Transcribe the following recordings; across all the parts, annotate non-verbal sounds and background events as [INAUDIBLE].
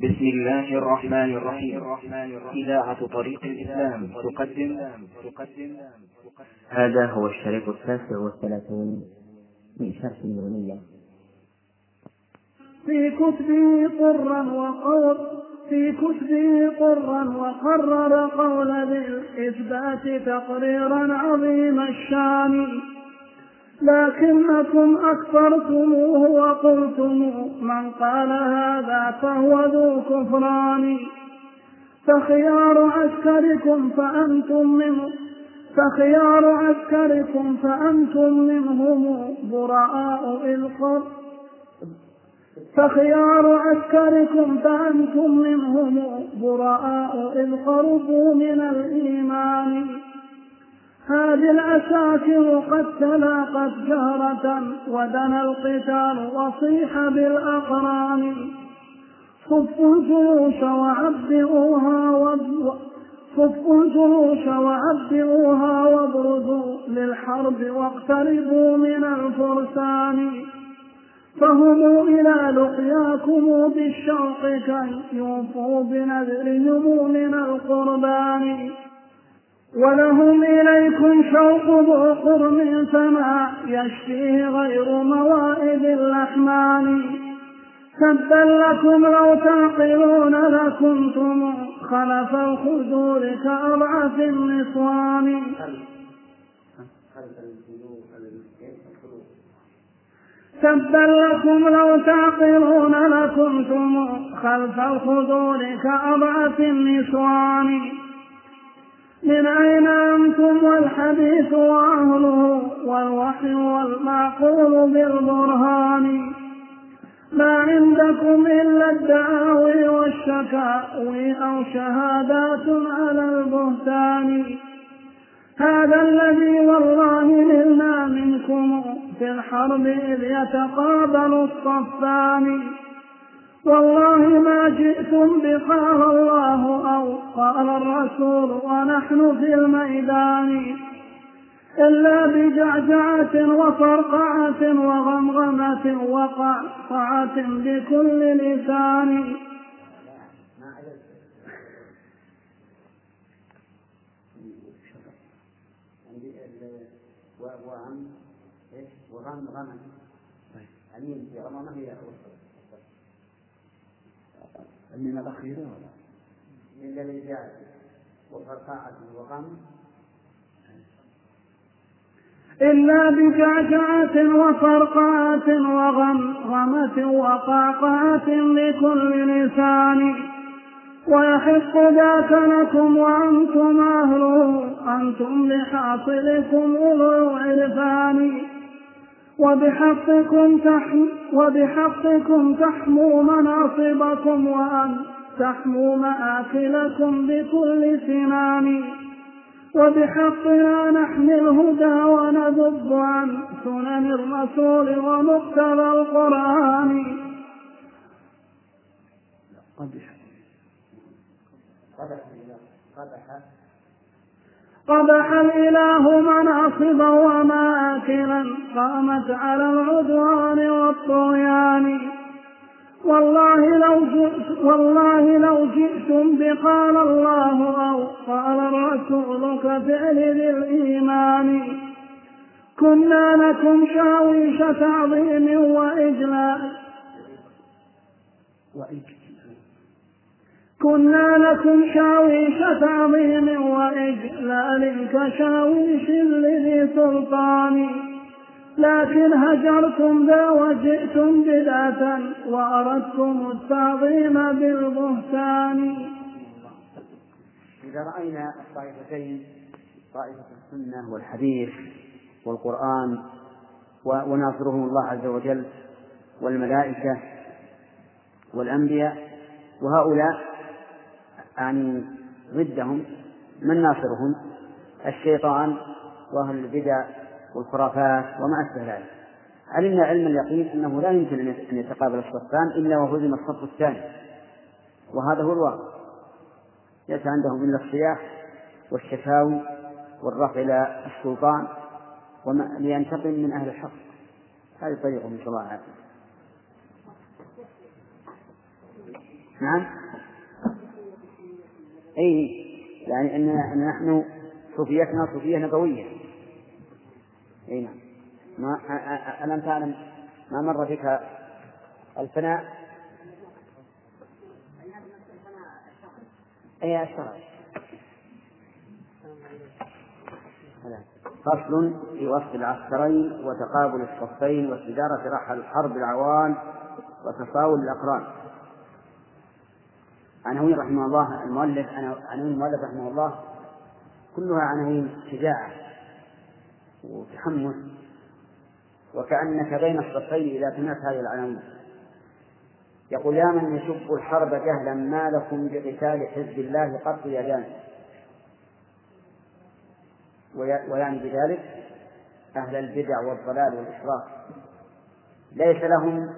بسم الله الرحمن الرحيم. إذاعة طريق الإسلام تقدم. تقدم هذا هو الشريط التاسع والثلاثون من شرح النونية. في كتبه قرا وقر في كتبه قرا وقرر قول بالإثبات تقريرا عظيم الشان. لكنكم أكثرتموه وقلتم من قال هذا فهو ذو كفران. فخيار عسكركم فأنتم منه فخيار عسكركم فأنتم منهم براء القر فخيار عسكركم فأنتم منهم براء إذ قربوا من الإيمان. هذه العساكر قد تلاقت جهرة ودنا القتال وصيح بالأقران. صفوا الجيوش وعبئوها صفوا الجيوش وعبئوها وابرزوا للحرب واقتربوا من الفرسان. فهموا إلى لقياكم بالشوق كي يوفوا بنذرهم من القربان. ولهم إليكم شوق ذو قرم فما يشفيه غير موائد الأحمان تبا لكم لو تعقلون لكنتم خلف الخدور كأضعف النسوان. تبا لكم لو تعقلون لكنتم خلف الخدور كأضعف النسوان. من أين أنتم والحديث وأهله والوحي والمعقول بالبرهان. ما عندكم إلا الدعاوي والشكاوي أو شهادات على البهتان. هذا الذي والله نلنا منكم في الحرب إذ يتقابل الصفان. والله ما جئتم بقال الله أو قال الرسول ونحن في الميدان إلا بجعجعة وفرقعة وغمغمة وقعقعة بكل لسان. وغم وغم غم يعني غمامة هي من الأخيرة ولا؟ إلا للجاهل وفرقاعة وغم إلا بجعجعة وفرقعة وغمغمة وقعقعة لكل لسان. ويحق ذاك لكم وأنتم أهله أنتم بحاصلكم أولو العرفان وبحقكم تحم وبحقكم تحموا مناصبكم وأن تحموا مآكلكم بكل سنان وبحقنا نحمي الهدى ونذب عن سنن الرسول ومقتضى القرآن. قدح قدح قبح الإله مناصبا ومآكلا قامت على العدوان والطغيان. والله لو جئت والله لو جئتم بقال الله أو قال الرسول كفعل ذي الإيمان كنا لكم شاويش تعظيم وإجلال كنا لكم شاويش تعظيم وإجلال كشاويش لذي سلطان. لكن هجرتم ذا وجئتم بدعة وأردتم التعظيم بالبهتان. إذا رأينا الطائفتين طائفة السنة والحديث والقرآن وناصرهم الله عز وجل والملائكة والأنبياء وهؤلاء يعني ضدهم من ناصرهم الشيطان وأهل البدع والخرافات وما أشبه ذلك. علمنا علم اليقين أنه لا يمكن أن يتقابل الصفان إلا وهزم الصف الثاني. وهذا هو الواقع. ليس عندهم إلا الصياح والشكاوي والرفع إلى السلطان لينتقم من أهل الحق. هذه طريقهم نسأل الله. العافية نعم؟ أي يعني أن أن نحن صوفيتنا صوفية نبوية. أي نعم. ما ألم تعلم ما مر بك الفناء؟ أي الشرع. فصل في وصف العسكرين وتقابل الصفين وتجارة رحل الحرب العوان وتفاول الأقران. عناوين رحمه الله المؤلف عناوين المؤلف رحمه الله كلها عناوين شجاعة وتحمس وكأنك بين الصفين إذا سمعت هذه العناوين. يقول يا من يشب الحرب جهلا ما لكم بقتال حزب الله قط يدان؟ ويعني بذلك أهل البدع والضلال والإشراك ليس لهم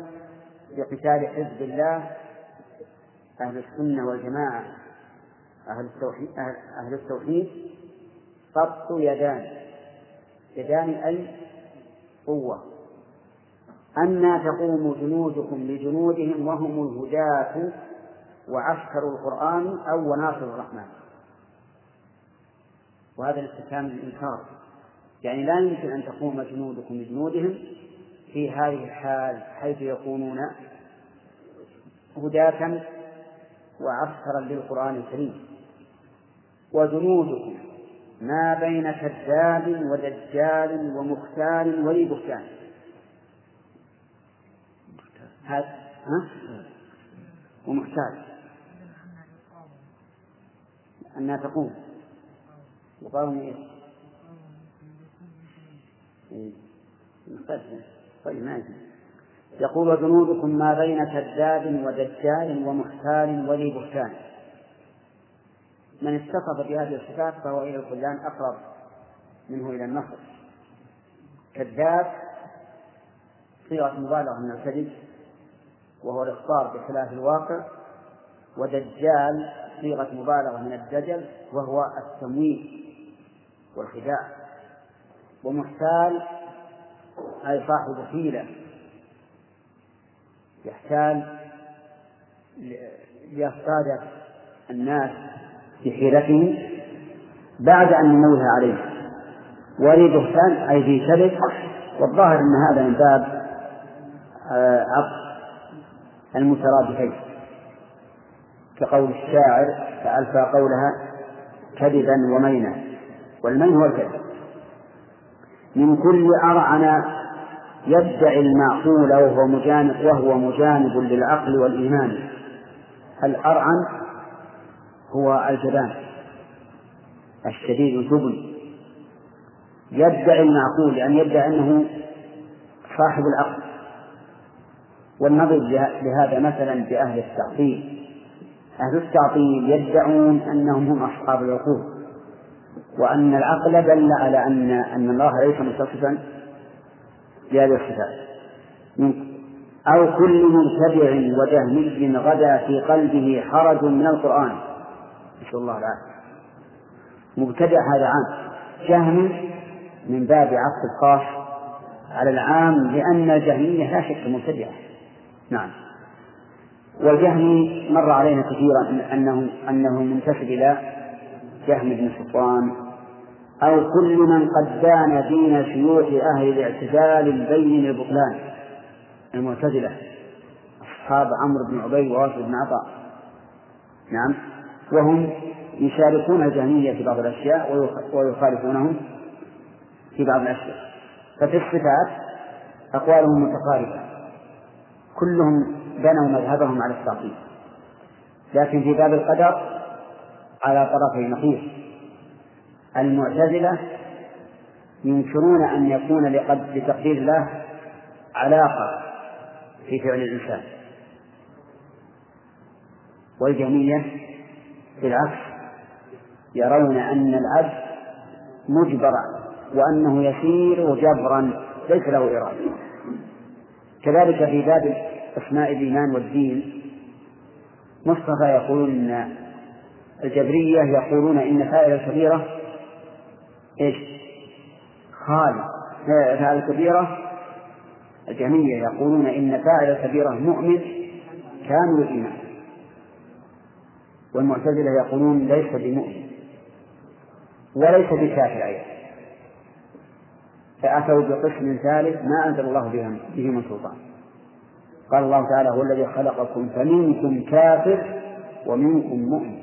بقتال حزب الله أهل السنة والجماعة أهل التوحيد أهل التوحيد قط يدان. يدان أي قوة. أنى تقوم جنودكم لجنودهم وهم الهداة وعسكر القرآن أو وناصر الرحمن. وهذا الاستفهام للإنكار. يعني لا يمكن أن تقوم جنودكم لجنودهم في هذه الحال حيث يكونون هداة وعسكرا للقرآن الكريم وجنودكم ما بين كذاب ودجال ومختال ولي بهتان؟ ومحتاج أنها تقوم يقاوم إيش؟ إيه. طيب ما يقول وجنودكم ما بين كذاب ودجال ومحتال ولي بهتان من اتصف بهذه الصفات فهو إلى الخذلان أقرب منه إلى النصر. كذاب صيغة مبالغة من الكذب وهو الإخبار بخلاف الواقع. ودجال صيغة مبالغة من الدجل وهو التمويه والخداع. ومحتال أي صاحب حيلة. يحتال ليصطاد الناس بحيلته بعد أن ننوه عليه. ولي بهتان أي في كذب والظاهر أن هذا من باب آه، عطف المترادفين. كقول الشاعر فألفى قولها كذبا ومينا. والمين هو الكذب. من كل أرعن يدعي المعقول وهو مجانب وهو مجانب للعقل والإيمان. الأرعن هو الجبان الشديد الجبن. يدعي المعقول يعني يدعي أنه صاحب العقل. والنظر لهذا مثلا بأهل التعطيل. أهل التعطيل يدعون أنهم هم أصحاب العقول وأن العقل دل على أن أن الله ليس متصفا بهذه الصفات. أو كل مبتدع وجهمي غدا في قلبه حرج من القرآن. نسأل الله العافية. مبتدع هذا عام. جهم من باب عطف الخاص على العام لأن الجهمية لا شك مبتدعة. نعم. والجهمي مر علينا كثيرا أنه أنه منتسب إلى جهم بن صفوان أو كل من قد دان دين شيوخ أهل الاعتزال البين البطلان المعتزلة أصحاب عمرو بن عبيد وواصل بن عطاء. نعم. وهم يشاركون الجهمية في بعض الأشياء ويخالفونهم في بعض الأشياء. ففي الصفات أقوالهم متقاربة. كلهم بنوا مذهبهم على التعطيل لكن في باب القدر على طرفي نقيض. المعتزلة ينكرون أن يكون لتقدير الله علاقة في فعل الإنسان. والجميع بالعكس يرون أن العبد مجبر وأنه يسير جبرا ليس له إرادة. كذلك في باب أسماء الإيمان والدين مصطفى يقولون الجبرية يقولون إن فاعل الكبيرة إيش؟ خالد. فاعل الكبيرة الجميع يقولون إن فاعل الكبيرة مؤمن كامل الإيمان والمعتزلة يقولون ليس بمؤمن وليس بكافر أيضا. فأتوا بقسم ثالث ما أنزل الله به من سلطان قال الله تعالى هو الذي خلقكم فمنكم كافر ومنكم مؤمن.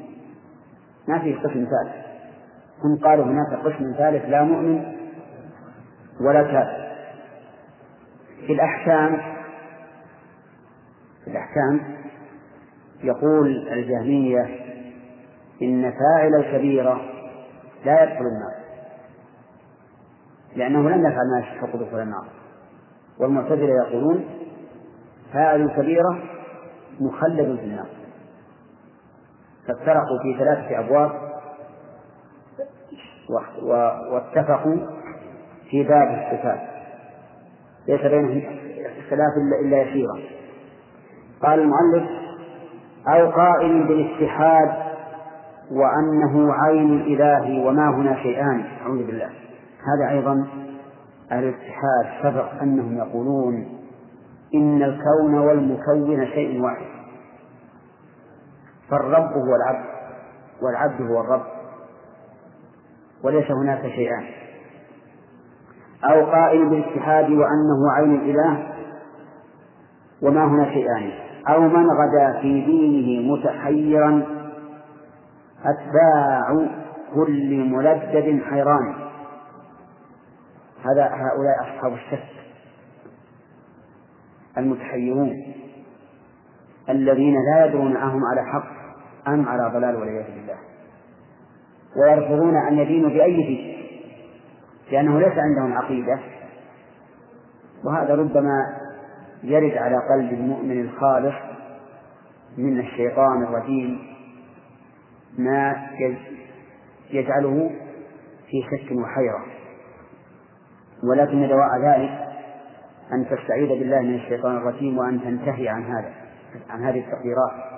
ما في قسم ثالث. هم قالوا هناك قسم ثالث لا مؤمن ولا كافر. في الأحكام في الأحكام يقول الجهمية إن فاعل الكبيرة لا يدخل النار لأنه لم يفعل ما يستحق دخول النار. والمعتزلة يقولون فاعل الكبيرة مخلد في النار. فافترقوا في ثلاثة أبواب واتفقوا في باب الصفات. ليس بينهم اختلاف إلا يسيرا. قال المؤلف أو قائل بالاتحاد وأنه عين الإله وما هنا شيئان. أعوذ بالله. هذا أيضا الاتحاد سبق أنهم يقولون إن الكون والمكون شيء واحد. فالرب هو العبد والعبد هو الرب. وليس هناك شيئان أو قائل بالاتحاد وأنه عين الإله وما هنا شيئان. أو من غدا في دينه متحيرا أتباع كل ملدد حيران. هذا هؤلاء أصحاب الشك المتحيرون الذين لا يدرون أهم على حق أم على ضلال والعياذ بالله. ويرفضون أن يدينوا بأي دين لأنه ليس عندهم عقيدة. وهذا ربما يرد على قلب المؤمن الخالص من الشيطان الرجيم ما يجعله في شك وحيرة. ولكن دواء ذلك أن تستعيذ بالله من الشيطان الرجيم وأن تنتهي عن هذا عن هذه التقديرات.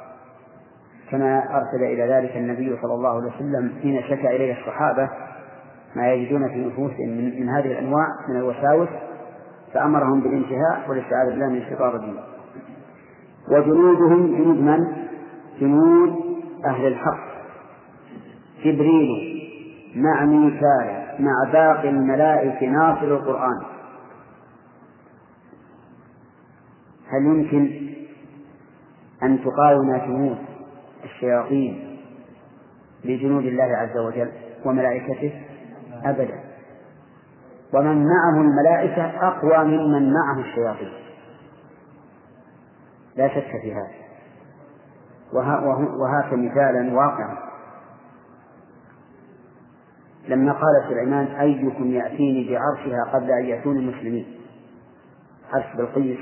كما أرسل إلى ذلك النبي صلى الله عليه وسلم حين شكى إليه الصحابة ما يجدون في نفوسهم من, من هذه الأنواع من الوساوس فأمرهم بالانتهاء والاستعاذة بالله من الشيطان الرجيم. وجنودهم جنود من؟ جنود أهل الحق. جبريل مع ميكال مع باقي الملائكة ناصر القرآن. هل يمكن أن تقاوم جنود الشياطين لجنود الله عز وجل وملائكته أبدا. ومن معه الملائكة أقوى ممن معه الشياطين. لا شك في هذا. وهاك مثالا واقعا. لما قال سليمان أيكم يأتيني بعرشها قبل أن يأتوني المسلمين؟ عرش بلقيس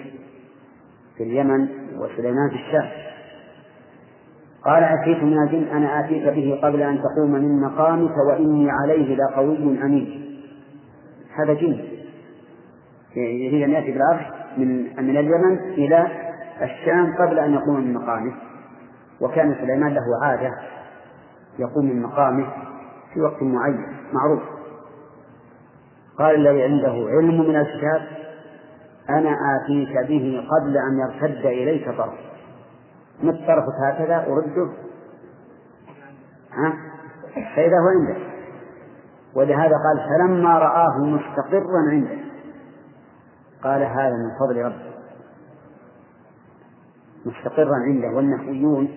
في اليمن وسليمان في الشام. قال عفريت من الجن أنا آتيك به قبل أن تقوم من مقامك وإني عليه لقوي أمين هذا جن. يريد أن يأتي بالعرش من من اليمن إلى الشام قبل أن يقوم من مقامه. وكان سليمان له عادة يقوم من مقامه في وقت معين معروف. قال الذي عنده علم من الكتاب أنا آتيك به قبل أن يرتد إليك طرف مت طرفك هكذا ورده؟ ها؟ فإذا هو عنده. ولهذا قال فلما رآه مستقرا عنده. قال هذا من فضل ربه مستقرا عنده. والنحويون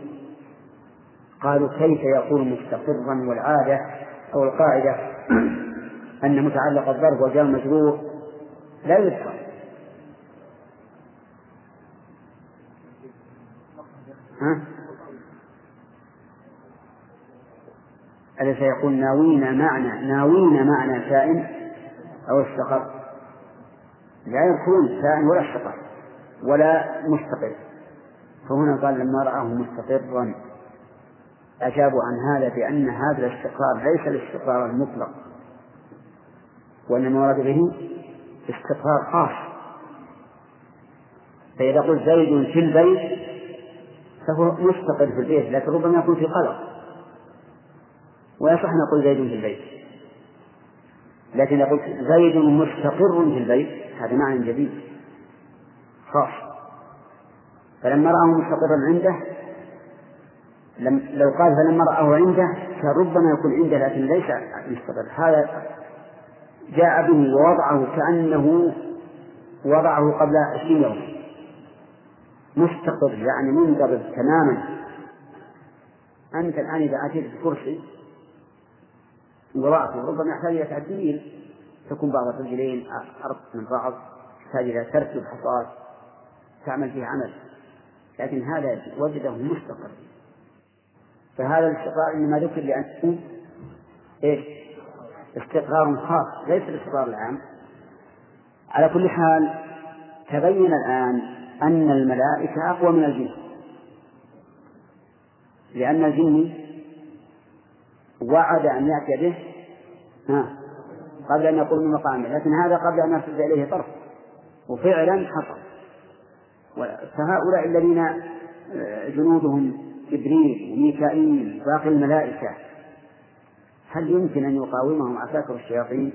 قالوا كيف يكون مستقرا؟ والعادة أو القاعدة أن متعلق الضرب وجاء مجرور لا يذكر. ها؟ أليس يقول ناوين معنى ناوين معنى كائن أو استقر. لا يكون كائن ولا استقر ولا مستقر. فهنا قال لما رآه مستقرا أجابوا عن هذا بأن هذا الاستقرار ليس الاستقرار المطلق وإنما ورد به استقرار خاص. فإذا قلت زيد في البيت فهو مستقر في البيت لكن ربما يكون في قلق. ويصح نقول زيد في البيت. لكن إذا قلت زيد مستقر في البيت هذا معنى جديد. خاص. فلما رآه مستقرا عنده لم لو قال فلما رآه عنده كان ربما يكون عنده لكن ليس مستقر. هذا جاء به ووضعه كأنه وضعه قبل عشرين يوم. مستقر يعني منضبط تماما. أنت الآن إذا أتيت بكرسي وضعته ربما يحتاج إلى تعديل تكون بعض الرجلين أرق من بعض تحتاج إلى تركب حصاد تعمل فيه عمل. لكن هذا وجده مستقر. فهذا الاستقرار إنما ذكر لأنه إيش؟ استقرار خاص ليس الاستقرار العام. على كل حال تبين الآن أن الملائكة أقوى من الجن. لأن الجن وعد أن يأتي به ها قبل أن يقول من مقامه لكن هذا قبل أن يرتد إليه طرف. وفعلا حصل. فهؤلاء الذين آه، جنودهم جبريل وميكائيل باقي الملائكة هل يمكن أن يقاومهم عساكر الشياطين؟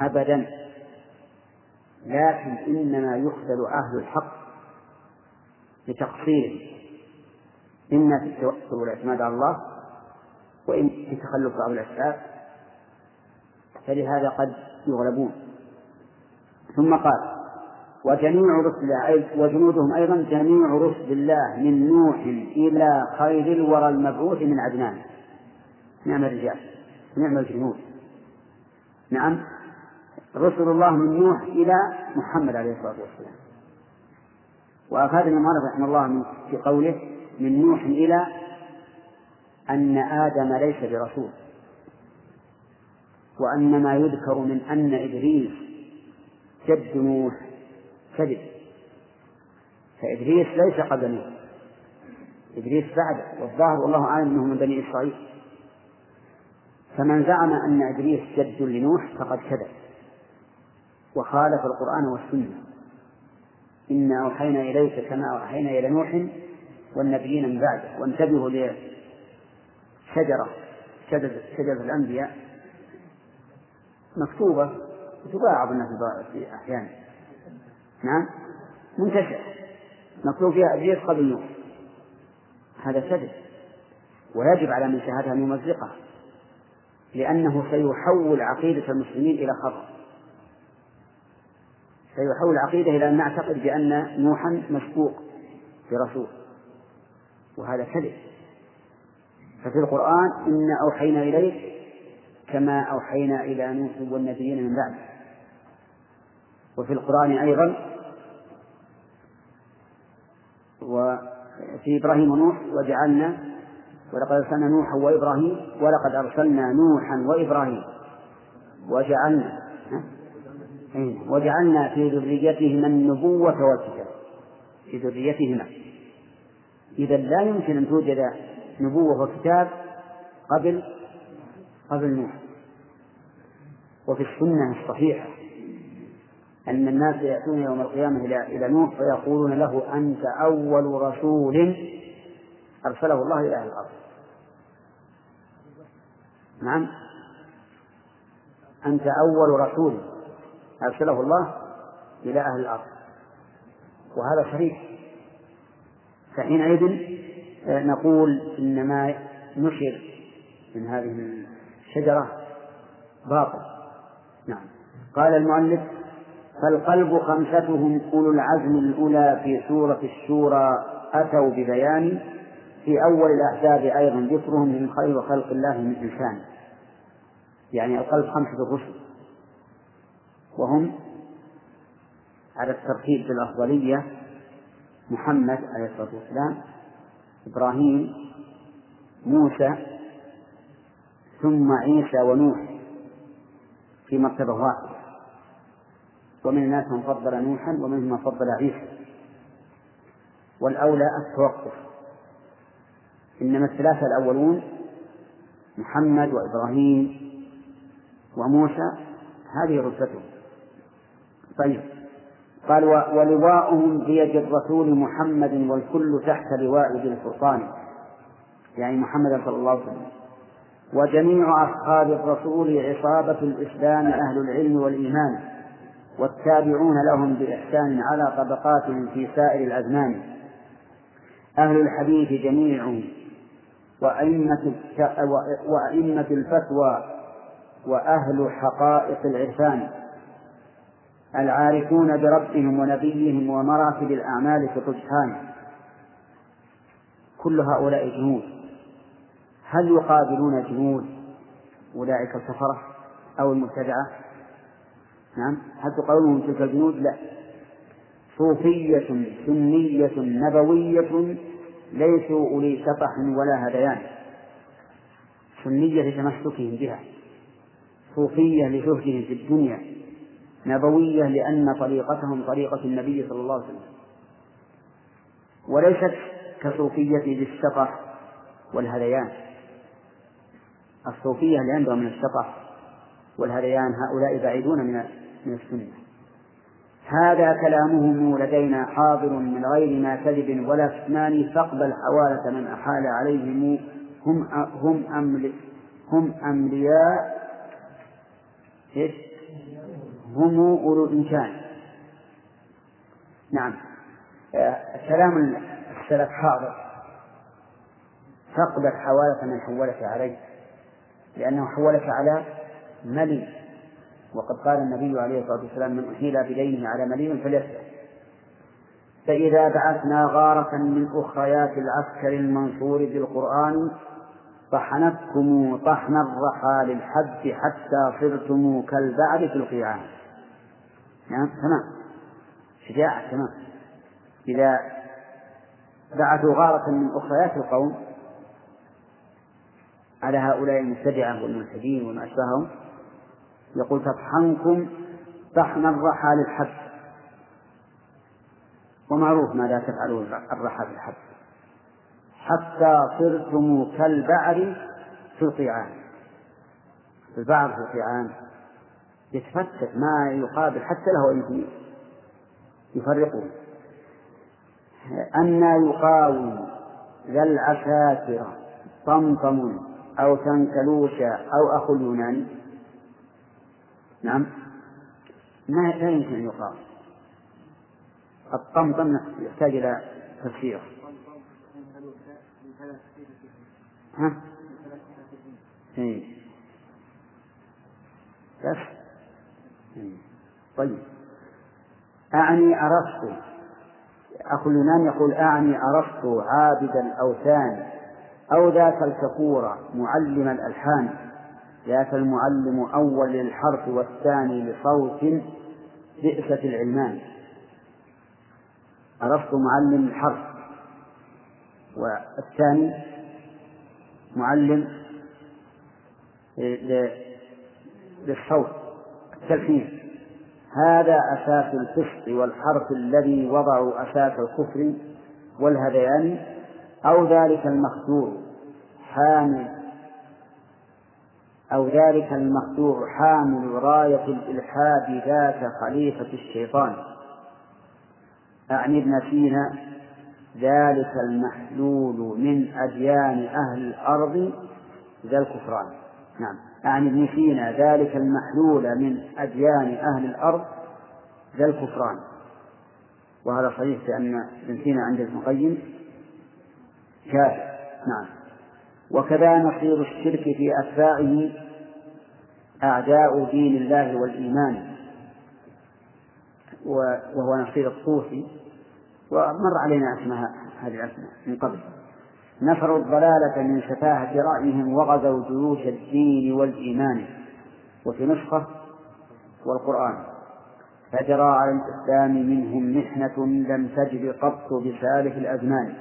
أبدا. لكن إنما يخذل أهل الحق. لتقصيرهم إما في التوكل والاعتماد على الله وإن في تخلف بعض الأسباب فلهذا قد يغلبون. ثم قال وجميع رسل وجنودهم أيضا جميع رسل الله من نوح إلى خير الورى المبعوث من عدنان. نعم الرجال نعم الجنود نعم رسل الله من نوح إلى محمد عليه الصلاة والسلام. وأفادنا مالك رحمه الله من في قوله من نوح إلى أن آدم ليس برسول وأن ما يذكر من أن إدريس جد نوح كذب فإدريس ليس قبل نوح إدريس بعده والظاهر والله أعلم أنه من بني إسرائيل. فمن زعم أن إدريس جد لنوح فقد كذب وخالف القرآن والسنة. إنا أوحينا إليك كما أوحينا إلى نوح والنبيين من بعده. وانتبهوا لشجرة شجرة, شجرة الأنبياء مكتوبة تباع الناس في أحيانا نعم؟ منتشر. مكتوب فيها أبيض قبل نوح. هذا كذب ويجب على من شاهدها أن يمزقه لأنه سيحول عقيدة المسلمين إلى خطأ. سيحول العقيدة إلى أن نعتقد بأن نوحا مسبوق برسول وهذا كذب. ففي القرآن إنا أوحينا إليك كما أوحينا إلى نوح والنبيين من بعده. وفي القرآن أيضا وفي إبراهيم ونوح وجعلنا ولقد أرسلنا نوحا وإبراهيم ولقد أرسلنا نوحا وإبراهيم وجعلنا وجعلنا في ذريتهما النبوة والكتاب. في ذريتهما. إذا لا يمكن أن توجد نبوة وكتاب قبل قبل نوح. وفي السنة الصحيحة أن الناس يأتون يوم القيامة إلى إلى نوح فيقولون له أنت أول رسول أرسله الله إلى أهل الأرض. نعم. أنت أول رسول. أرسله الله إلى أهل الأرض. وهذا صحيح فحينئذ آه، نقول إن ما نشر من هذه الشجرة باطل. نعم. قال المؤلف فالقلب خمستهم أولو العزم الأولى في سورة الشورى أتوا ببيان في أول الأحزاب أيضا ذكرهم من خير خلق الله من إنسان. يعني القلب خمسة رسل وهم على الترتيب بالأفضلية محمد عليه الصلاة والسلام إبراهيم موسى ثم عيسى ونوح في مرتبة واحدة. ومن الناس من فضل نوحا ومنهم من فضل عيسى. والأولى التوقف. إنما الثلاثة الأولون محمد وإبراهيم وموسى هذه رتبتهم. طيب. قال ولواؤهم بيد الرسول محمد والكل تحت لواء ذي الفرقان يعني محمد صلى الله عليه وسلم. وجميع أصحاب الرسول عصابة الإسلام أهل العلم والإيمان والتابعون لهم بإحسان على طبقاتهم في سائر الأزمان. أهل الحديث جميعهم وأئمة وأئمة الفتوى وأهل حقائق العرفان. العارفون بربهم ونبيهم ومراتب الأعمال في الرجحان كل هؤلاء جنود. هل يقابلون جنود أولئك الكفرة أو المبتدعة؟ نعم. هل تقابلون تلك الجنود؟ لا. صوفية سنية نبوية ليسوا أولي شطح ولا هذيان سنية لتمسكهم بها. صوفية لزهدهم في الدنيا. نبوية لأن طريقتهم طريقة النبي صلى الله عليه وسلم. وليست كصوفية للشطح والهذيان. الصوفية اللي عندهم من الشطح والهذيان هؤلاء بعيدون من من السنة. هذا كلامهم لدينا حاضر من غير ما كذب ولا كتمان فاقبل حوالة من أحال عليهم هم هم أمل هم أملياء. إيش؟ هم أولو الإمكان. نعم. آه، كلام السلف حاضر. فاقبل حوالة من حولك عليه لأنه حولك على ملي. وقد قال النبي عليه الصلاة والسلام من أحيل بدينه على ملي فليسأل فإذا بعثنا غارة من أخريات العسكر المنصور بالقرآن طحنتكم طحن الرحى للحد حتى صرتم كالبعد في القيعان نعم تمام. شجاعة تمام. إذا بعثوا غارة من أخريات القوم على هؤلاء المبتدعة والملحدين وما أشبههم يقول تطحنكم طحن الرحى للحد ومعروف ماذا تفعلون الرحى بالحد حتى صرتم كالبعر في القيعان. البعر في القيعان يتفتت ما يقابل حتى له أن يفرقون أن يقاوم ذا العساكر طمطم أو تنكلوشا أو أخو اليوناني نعم ما لا يمكن أن يقاوم الطمطم يحتاج إلى تفسير ها؟ إيه. بس. طيب. أعني أرسطو أخو اليونان يقول أعني أرسطو عابد الأوثان أو ذاك الكفور معلم الألحان. ذاك المعلم أول للحرف والثاني لصوت بئسة العلمان. أرسطو معلم الحرف. والثاني معلم للصوت. التلحين هذا أساس الفسق والحرف الذي وضعوا أساس الكفر والهذيان أو ذلك المخدوع حامل أو ذلك المخدوع حامل راية الإلحاد ذاك خليفة الشيطان. أعني ابن سينا ذلك المحلول من أديان أهل الأرض ذا الكفران. نعم. أعني ابن سينا ذلك المحلول من أديان أهل الأرض ذا الكفران. وهذا صحيح لأن ابن سينا عند ابن القيم كافر. نعم. وكذا نصير الشرك في أتباعه أعداء دين الله والإيمان. وهو نصير الطوسي ومر علينا أسماء هذه الأسماء من قبل. نفروا الضلالة من سفاهة رأيهم وغزوا جيوش الدين والإيمان. وفي نسخة والقرآن فجرى على الإسلام منهم محنة لم تجد قط بسالف الأزمان.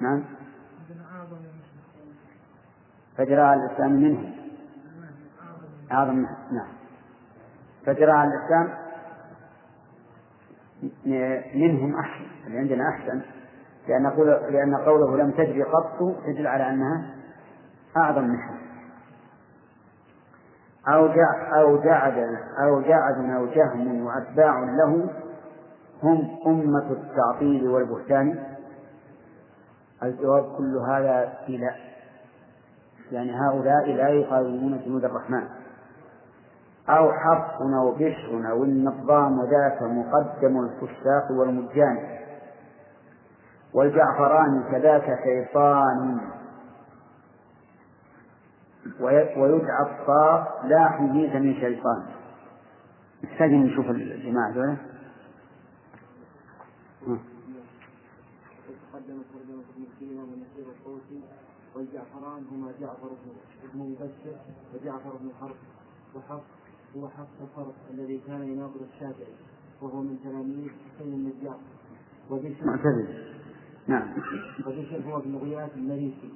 نعم. فجرى على الإسلام منهم. أعظم نعم. فجرى على الإسلام منهم أحسن. اللي عندنا أحسن. لأن قول لأن قوله لم تجري قط يدل على أنها أعظم محنة أو جع أو جعد أو جعد أو جهم وأتباع له هم أمة التعطيل والبهتان. الجواب كل هذا في لا. يعني هؤلاء لا يقاومون جنود الرحمن. أو حق أو بشر أو النظام ذاك مقدم الفساق والمجان. والجعفران كذاك شيطان. ويدعى الطاق لا حديث من شيطان. نحتاج نشوف الجماعة الطوسي والجعفران هما جعفر بن مبشر وجعفر بن حرب وحفص هو حفص الذي كان يناظر الشافعي وهو من تلاميذ حسين النجار وبشر معتزل. نعم. هو ابن غياث المريسي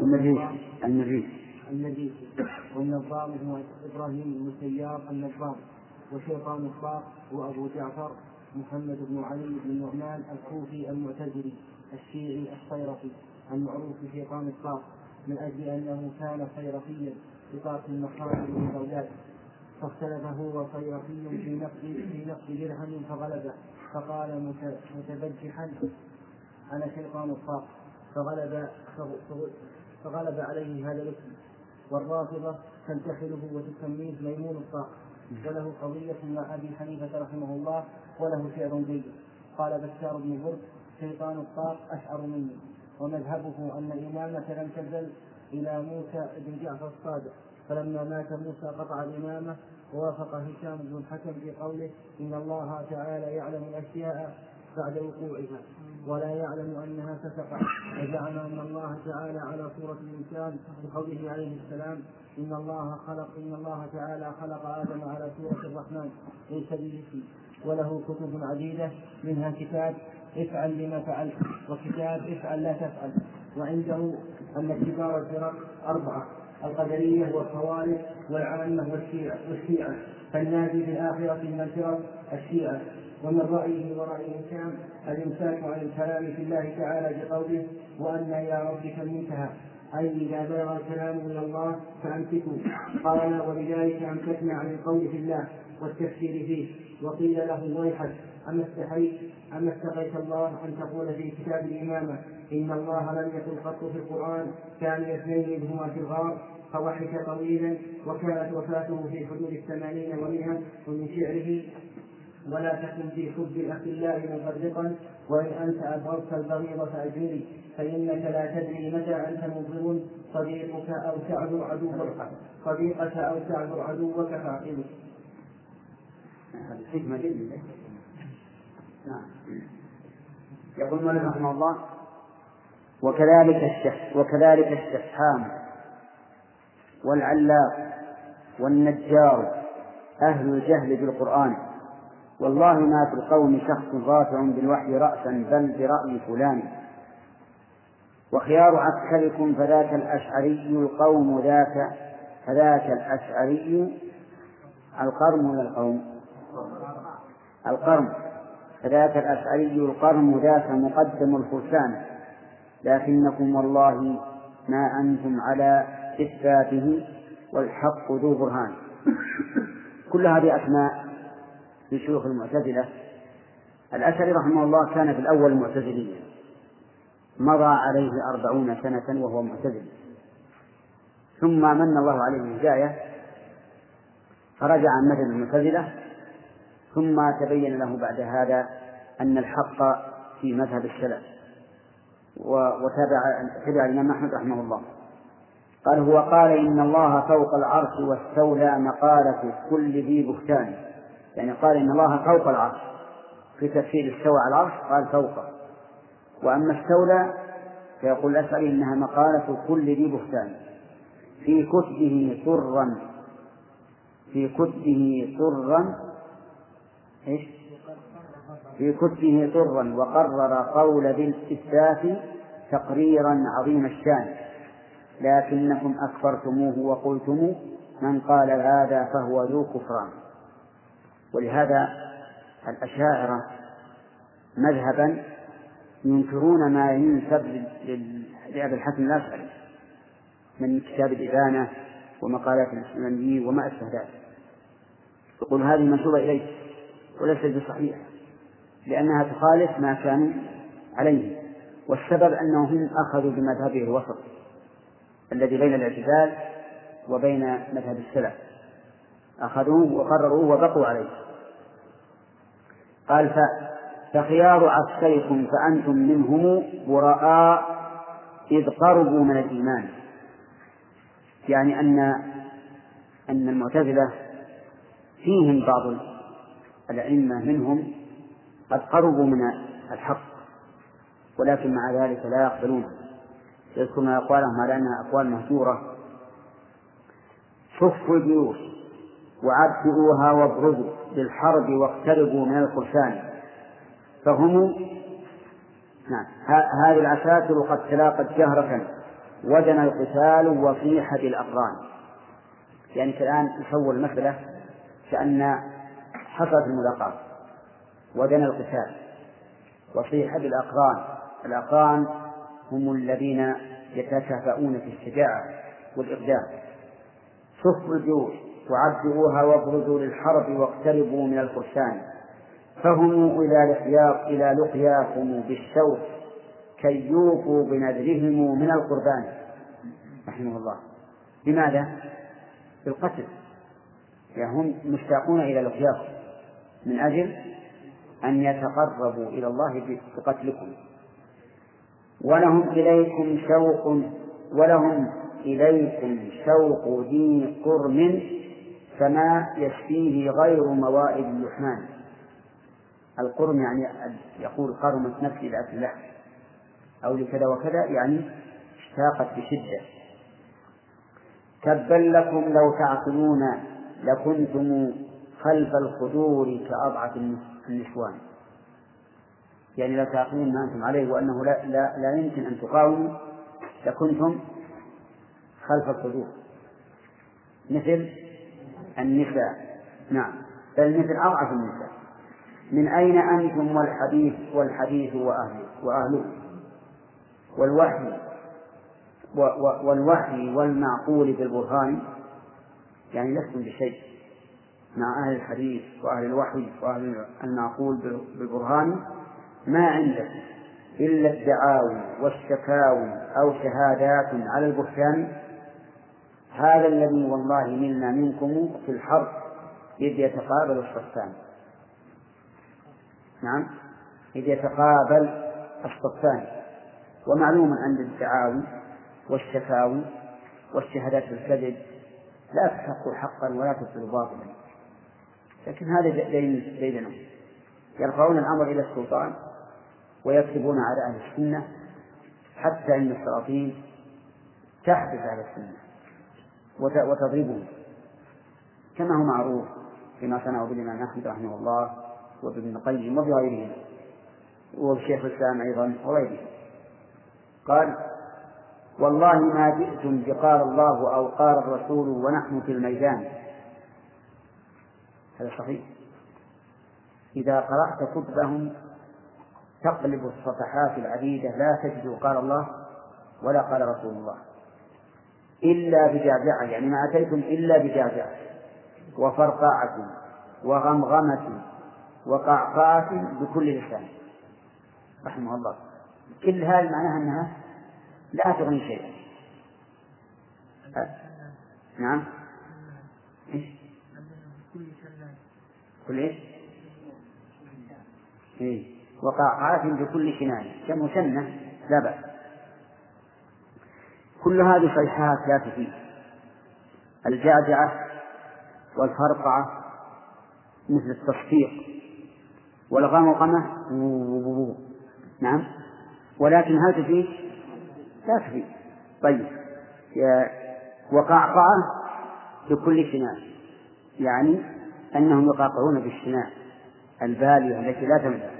النبي النبي النجيسي والنظام هو إبراهيم بن سيار النظام وشيطان الطاق هو ابو جعفر محمد بن علي بن النعمان الكوفي المعتزلي الشيعي الصيرفي المعروف بشيطان الطاق من أجل أنه كان صيرفيا بطاق المخارج من بغداد فاختلف هو صيرفي في نقد في نقد درهم فغلبه. فقال مت- متبجحا أنا شيطان الطاق. فغلب فغلب عليه هذا الاسم. والرافضة تنتحله وتسميه ميمون الطاق. وله قضية مع أبي حنيفة رحمه الله وله شعر جيد. قال بشار بن برد شيطان الطاق أشعر مني. ومذهبه أن الإمامة لم تزل إلى موسى بن جعفر الصادق. فلما مات موسى قطع الإمامة ووافق هشام بن الحكم في قوله إن الله تعالى يعلم الأشياء بعد وقوعها. ولا يعلم أنها ستقع وزعم أن الله تعالى على صورة الإنسان بقوله عليه السلام إن الله خلق إن الله تعالى خلق آدم على صورة الرحمن. ليس بمثله وله كتب عديدة منها كتاب افعل لما فعلت وكتاب افعل لا تفعل. وعنده أن كبار الفرق أربعة القدرية والخوارج والعامة والشيعة. والشيعة. فالنادي في الآخرة من الفرق الشيعة. ومن رأيه ورأي هشام الإمساك عن الكلام في الله تعالى بقوله وأن إلى ربك المنتهى أي إذا بلغ الكلام إلى الله فأمسكوا. قال ولذلك أمسكنا عن القول في الله والتفسير فيه وقيل له ويحك أما استحيت أما استقيت الله أن تقول في كتاب الإمامة إن الله لم يقل قط في القرآن ثاني اثنين هما في الغار فضحك طويلا وكانت وفاته في حدود الثمانين ومئة ومن شعره ولا تكن في حب الأخلاء مفرقا وإن أنت أبغضت البغيض فأجري فإنك لا تدري متى أنت مضر صديقك أو تعذر عدوك صديقك أو تعذر عدوك فاعقله هذه حكمة جيدة. نعم. يقول المؤلف رحمه الله وكذلك الشح وكذلك الشحام والعلاق والنجار أهل الجهل بالقرآن. والله ما في القوم شخص رافع بالوحي رأسا بل برأي فلان. وخيار عسكركم فذاك الأشعري القوم ذاك فذاك الأشعري القرم ولا القوم؟ القرم. فذاك الأشعري القرم ذاك مقدم الفرسان. لكنكم والله ما أنتم على إثباته والحق ذو برهان. كل هذه أسماء لشيوخ المعتزلة. الأشعري رحمه الله كان في الأول معتزليا. مضى عليه أربعون سنة وهو معتزل. ثم من الله عليه الهداية فرجع عن مذهب المعتزلة. ثم تبين له بعد هذا أن الحق في مذهب السلف. وتابع تبع الإمام أحمد رحمه الله. قال هو قال إن الله فوق العرش واستولى مقالة كل ذي بهتان. يعني قال إن الله فوق العرش في تفسير استوى على العرش قال فوقه. وأما استولى فيقول الأشعري إنها مقالة كل ذي بهتان. في كتبه سرا في كتبه سرا إيش؟ في كتبه سرا وقرر قول ذي الاستثبات تقريرا عظيم الشان. لكنكم أكفرتموه وقلتم من قال هذا فهو ذو كفران. ولهذا الأشاعرة مذهبا ينكرون ما ينسب لأبي الحسن الأشعري من كتاب الإبانة ومقالات الإسلاميين وما أشبه ذلك. يقول هذه منسوبة إليه وليست بصحيحة لأنها تخالف ما كانوا عليه والسبب أنهم أخذوا بمذهبه الوسط الذي بين الاعتدال وبين مذهب السلف. أخذوه وقرروه وبقوا عليه. قال ف فخيار عسكركم فأنتم منهم براء إذ قربوا من الإيمان. يعني أن أن المعتزلة فيهم بعض الأئمة منهم قد قربوا من الحق ولكن مع ذلك لا يقبلونه يذكرون أقوالهم على أنها أقوال مهجورة. شفوا الجيوش وعبئوها وابرزوا للحرب واقتربوا من الفرسان فهم نعم. هذه العساكر قد تلاقت جهرة ودنا القتال وصيحة الأقران يعني الآن تصور المسألة كأن حصلت الملاقاة ودنا القتال وصيحة الأقران الأقران هم الذين يتكافؤون في الشجاعة والإقدام. صفوا الجيوش وعبئوها وابرزوا للحرب واقتربوا من الفرسان. فهم إلى لقيا إلى لقياكم بالشوق كي يوفوا بنذرهم من القربان. رحمه الله. لماذا؟ بالقتل. يعني هم مشتاقون إلى لقياكم. من أجل أن يتقربوا إلى الله بقتلكم. ولهم إليكم شوق ولهم إليكم شوق ذي قرم فما يشفيه غير موائد اللحمان. القرم يعني يقول قرمت نفسي لأكل اللحم أو لكذا وكذا يعني اشتاقت بشدة. تبا لكم لو تعقلون لكنتم خلف الخدور كأضعف النسوان. يعني لو تعقلون ما أنتم عليه وأنه لا, لا, لا يمكن أن تقاوموا لكنتم خلف الخدور مثل النساء. نعم. بل مثل أضعف النساء. من أين أنتم والحديث والحديث وأهله وأهله؟ والوحي والوحي والمعقول بالبرهان؟ يعني لستم بشيء مع أهل الحديث وأهل الوحي وأهل المعقول بالبرهان؟ ما عندكم إلا الدعاوي والشكاوي أو شهادات على البهتان؟ هذا الذي والله منا منكم في الحرب إذ يتقابل الصفان. نعم. إذ يتقابل الصفان. ومعلوم أن الدعاوي والشكاوي والشهادات بالكذب لا تحق حقا ولا تبطل باطلا. لكن هذا بين بينهم يرفعون الأمر إلى السلطان ويكتبون على أهل السنة حتى إن السلاطين تحدث أهل السنة. وتضربهم. كما هو معروف فيما صنعوا بالإمام أحمد رحمه الله وابن القيم وبغيرهم والشيخ الإسلام أيضا وغيره قال والله ما جئتم بقال الله أو قال الرسول ونحن في الميدان. هذا صحيح. إذا قرأت كتبهم تقلب الصفحات العديدة لا تجد قال الله ولا قال رسول الله. إلا بجعجعة يعني ما أتيتم إلا بجعجعة وفرقعة وغمغمة وقعقعة بكل لسان. رحمه الله. كل هذه معناها أنها لا تغني شيئا. نعم؟ كل إيش؟ إيه؟ وقعقعات بكل شنان. كمسنة لا بأس. كل هذه صيحات لا تفيد. الجعجعة والفرقعة مثل التصفيق والغمغمة نعم. ولكن هل تفيد؟ لا تفيد. طيب. وقعقعة بكل شنان يعني أنهم يقاقعون بالشنان البالية التي لا تملأ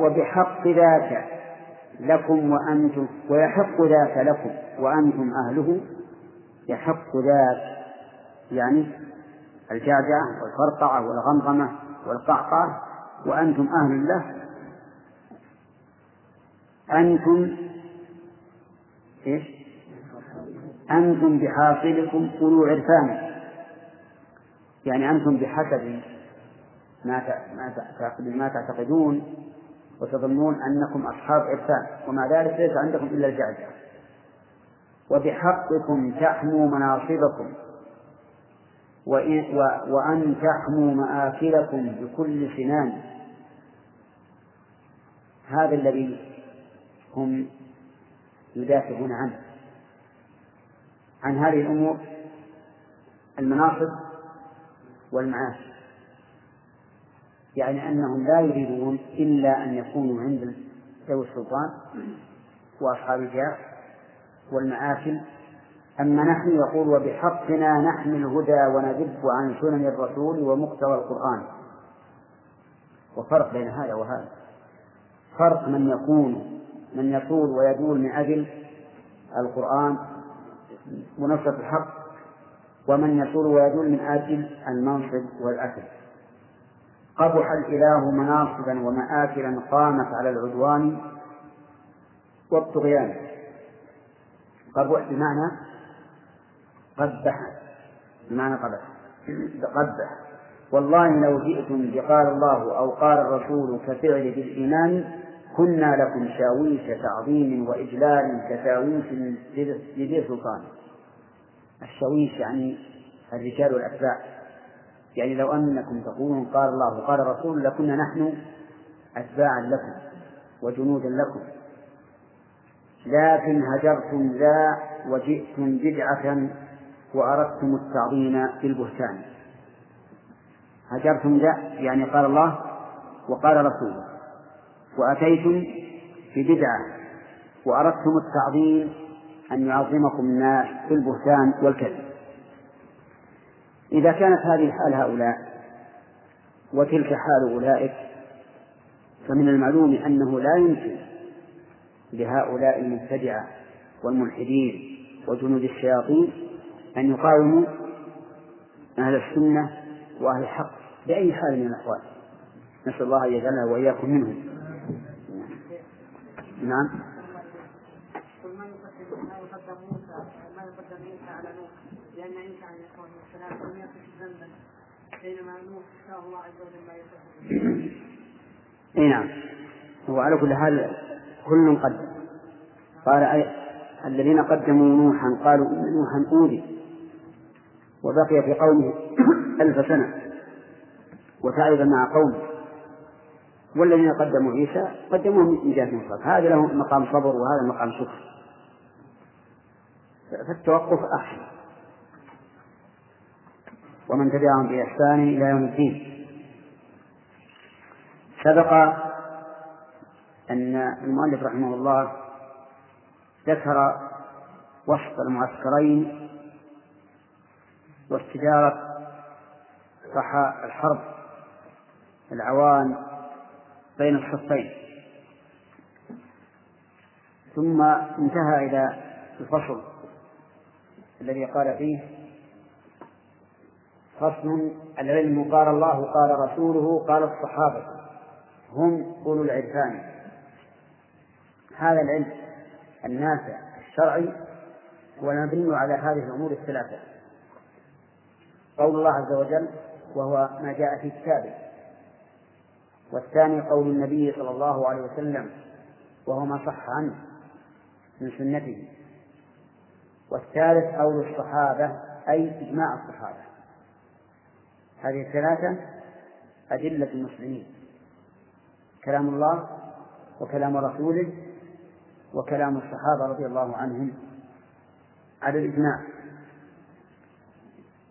وبحق ذاك لكم وأنتم ويحق ذاك لكم وأنتم أهله يحق ذاك يعني الجعجعة والفرقعة والغمغمة والقعقعة وأنتم أهل له. أنتم إيش؟ أنتم بحاصلكم أولو عرفان. يعني أنتم بحسب ما ما تعتقدون. وتظنون أنكم أصحاب عرفان ومع ذلك ليس عندكم إلا الجعجعة وبحقكم تحموا مناصبكم. وأن تحموا مآكلكم بكل سنان. هذا الذي هم يدافعون عنه. عن هذه الأمور المناصب والمعاش. يعني أنهم لا يريدون إلا أن يكونوا عند ذوي السلطان وأصحاب الجاه والمآكل. أما نحن يقول وبحقنا نحمي الهدى وندب عن سنن الرسول ومقتضى القرآن. وفرق بين هذا وهذا. فرق من يكون من يطول ويدول من أجل القرآن ونصرة الحق ومن يطول ويدول من أجل المنصب والأكل. قبح الإله مناصبا ومآكلا قامت على العدوان والطغيان. قبح بمعنى قبح بمعنى قبح. قبح. والله لو جئتم بقال الله أو قال الرسول كفعل بالإيمان كنا لكم شاويش تعظيم وإجلال كشاويش لذي سلطان الشاويش يعني الرجال والأتباع يعني لو أنكم تقولون قال الله وقال الرسول لكنا نحن أتباعا لكم وجنودا لكم. لكن هجرتم ذا وجئتم بدعة وأردتم التعظيم بالبهتان هجرتم ذا يعني قال الله وقال رسوله وأتيتم بدعة وأردتم التعظيم أن يعظمكم الناس بالبهتان والكذب. إذا كانت هذه حال هؤلاء وتلك حال أولئك فمن المعلوم أنه لا يمكن لهؤلاء المبتدعة والملحدين وجنود الشياطين أن يقاوموا أهل السنة وأهل الحق بأي حال من الأحوال. نسأل الله أن يجعلنا وإياكم منهم. نعم لأن عيسى عليه الصلاة والسلام لم يقف ذنبا الله عز وجل ما إي نعم. هو على كل حال كل قدم قال أي الذين قدموا نوحا قالوا إن نوحا أوذي وبقي في قومه [COUGHS] ألف سنة وتعب مع قومه. والذين قدموا عيسى قدموه من جهة الصبر هذا له مقام صبر وهذا مقام شكر. فالتوقف أحسن. ومن تبعهم بإحسان إلى يوم الدين. سبق أن المؤلف رحمه الله ذكر وسط المعسكرين واستجارة الحرب العوان بين الصفين ثم انتهى إلى الفصل الذي قال فيه فصل العلم قال الله قال رسوله قال الصحابة. هم أولو العرفان. هذا العلم النافع الشرعي هو المبني على هذه الأمور الثلاثة. قول الله عز وجل وهو ما جاء في كتابه. والثاني قول النبي صلى الله عليه وسلم وهو ما صح عنه من سنته. والثالث قول الصحابة أي إجماع الصحابة. هذه الثلاثة أدلة المسلمين. كلام الله وكلام رسوله وكلام الصحابة رضي الله عنهم على الإجماع.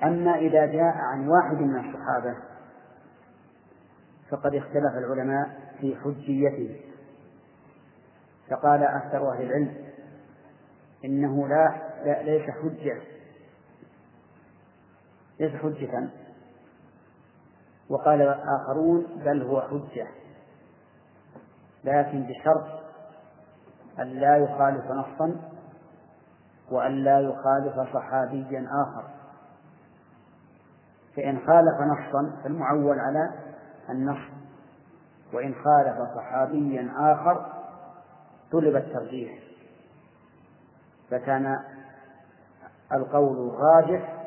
أما إذا جاء عن واحد من الصحابة فقد اختلف العلماء في حجيته. فقال أكثر أهل العلم إنه لا, ليس حجة ليس حجة. وقال آخرون بل هو حجة. لكن بشرط أن لا يخالف نصا وأن لا يخالف صحابيا آخر. فإن خالف نصا فالمعول على النص. وإن خالف صحابيا آخر طلب الترجيح. فكان القول الراجح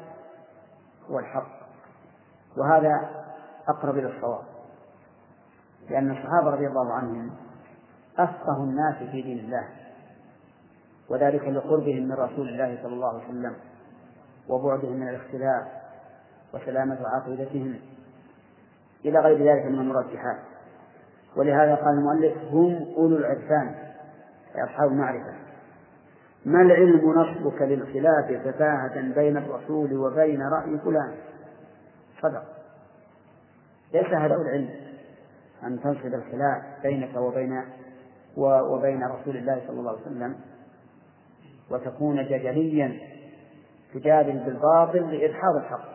هو الحق وهذا أقرب إلى الصواب. لأن الصحابة رضي الله عنهم أفقه الناس في دين الله وذلك لقربهم من رسول الله صلى الله عليه وسلم وبعدهم من الاختلاف وسلامة عقيدتهم إلى غير ذلك من المرجحات. ولهذا قال المؤلف هم أولو العرفان أي أصحاب المعرفة. ما العلم نصبك للخلاف تفاهة بين الرسول وبين رأي فلان؟ صدق. ليس هذا العلم أن تنصب الخلاف بينك وبين وبين رسول الله صلى الله عليه وسلم وتكون جدليا تجادل بالباطل لإدحاض الحق.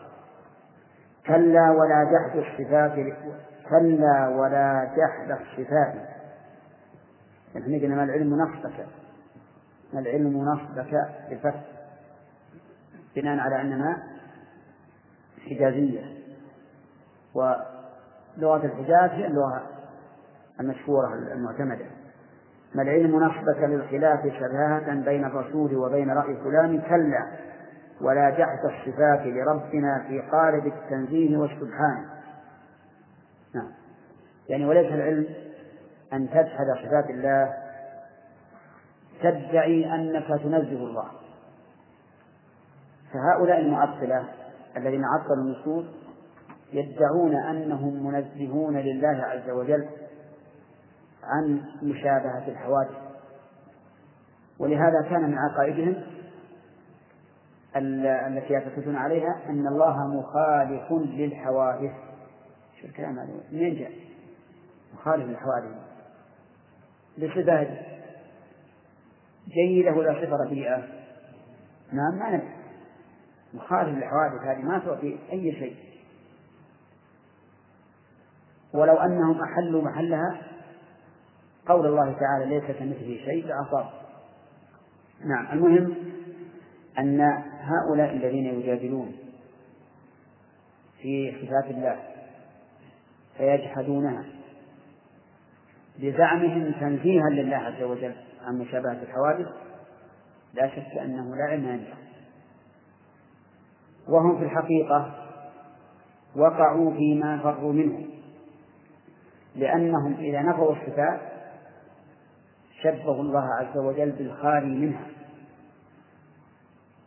كلا ولا جحد الصفات كلا ولا جحد الصفات. نحن قلنا ما العلم نصبك ما العلم نصبك بفتح بناء على أننا حجازية ولغة الحجاز هي اللغة المشهورة المعتمدة. ما العلم نصبك للخلاف شبهة بين الرسول وبين رأي فلان؟ كلا. ولا جحد الصفات لربنا في قالب التنزيه والسبحان. نعم. يعني وليس العلم أن تجحد صفات الله تدعي أنك تنزه الله. فهؤلاء المعطلة الذين عطلوا النصوص يدعون أنهم منزهون لله عز وجل عن مشابهة الحوادث ولهذا كان من عقائدهم التي يعتقدون عليها أن الله مخالف للحوادث شو الكلام هذا؟ منين جاء؟ مخالف للحوادث بصفات جيدة ولا صفة رديئة؟ نعم ما ندري مخالف للحوادث هذه ما تعطي أي شيء ولو أنهم أحلوا محلها قول الله تعالى ليس كمثله شيء لأصاب نعم المهم أن هؤلاء الذين يجادلون في صفات الله فيجحدونها بزعمهم تنزيها لله عز وجل عن مشابهة الحوادث لا شك أنه لا علم عندهم وهم في الحقيقة وقعوا فيما فروا منه. لأنهم إذا نفوا الصفات شبهوا الله عز وجل بالخالي منها.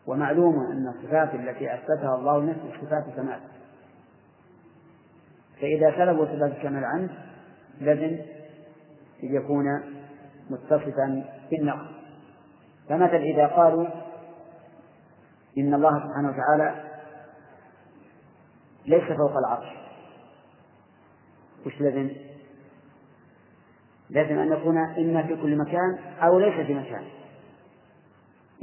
ومعلوم أن الصفات التي أثبتها الله لنفسه صفات كمال. فإذا سلبوا صفات الكمال عنه لازم أن يكون متصفا بالنقص. فمثل إذا قالوا إن الله سبحانه وتعالى ليس فوق العرش وش لازم؟ لازم أن يكون إما في كل مكان أو ليس في مكان.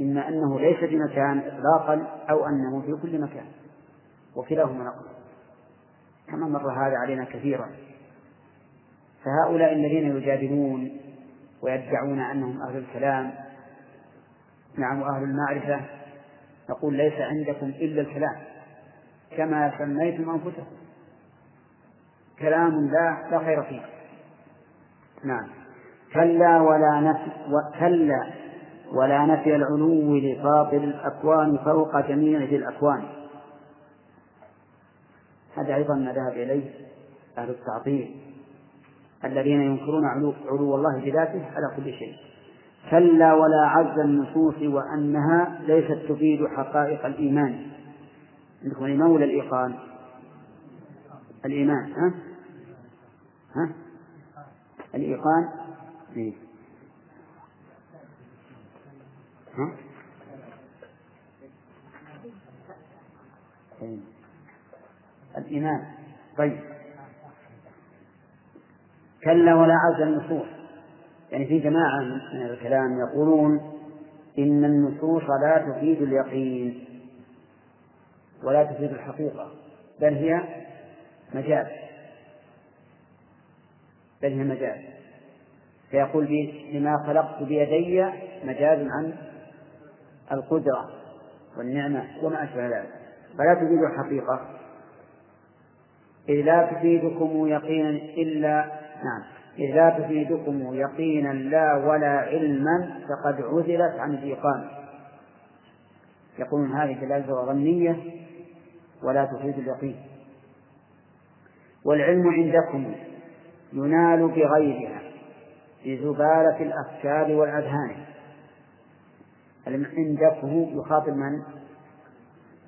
إما أنه ليس في مكان إطلاقا أو أنه في كل مكان. وكلاهما نقل كما مر هذا علينا كثيرا. فهؤلاء الذين يجادلون ويدعون أنهم أهل الكلام نعم أهل المعرفة نقول ليس عندكم إلا الكلام. كما سميتم أنفسكم. كلام لا لا خير فيه نعم كلا ولا نفي كلا ولا نفي العلو لفاطر الأكوان فوق جميع ذي الأكوان هذا أيضا ما ذهب إليه أهل التعطيل الذين ينكرون علو, علو الله بذاته على كل شيء كلا ولا عز النصوص وأنها ليست تفيد حقائق الإيمان عندكم الإيمان ولا الإيقان؟ الإيمان ها؟ ها؟ الإيقان إيه؟ ها؟ الإيمان طيب كلا ولا عز النصوص يعني في جماعة من الكلام يقولون إن النصوص لا تفيد اليقين ولا تفيد الحقيقة بل هي مجاز بل هي مجاز. فيقول لما خلقت بيدي مجاز عن القدرة والنعمة وما أشبه ذلك. فلا تفيد الحقيقة. إذ لا تفيدكم يقينا إلا نعم. إذ لا تفيدكم يقينا لا ولا علما فقد عزلت عن الإيقان. يقولون هذه دلالة ظنية ولا تفيد اليقين. والعلم عندكم ينال بغيرها بزبالة الأفكار والأذهان. عندكم يخاطب من؟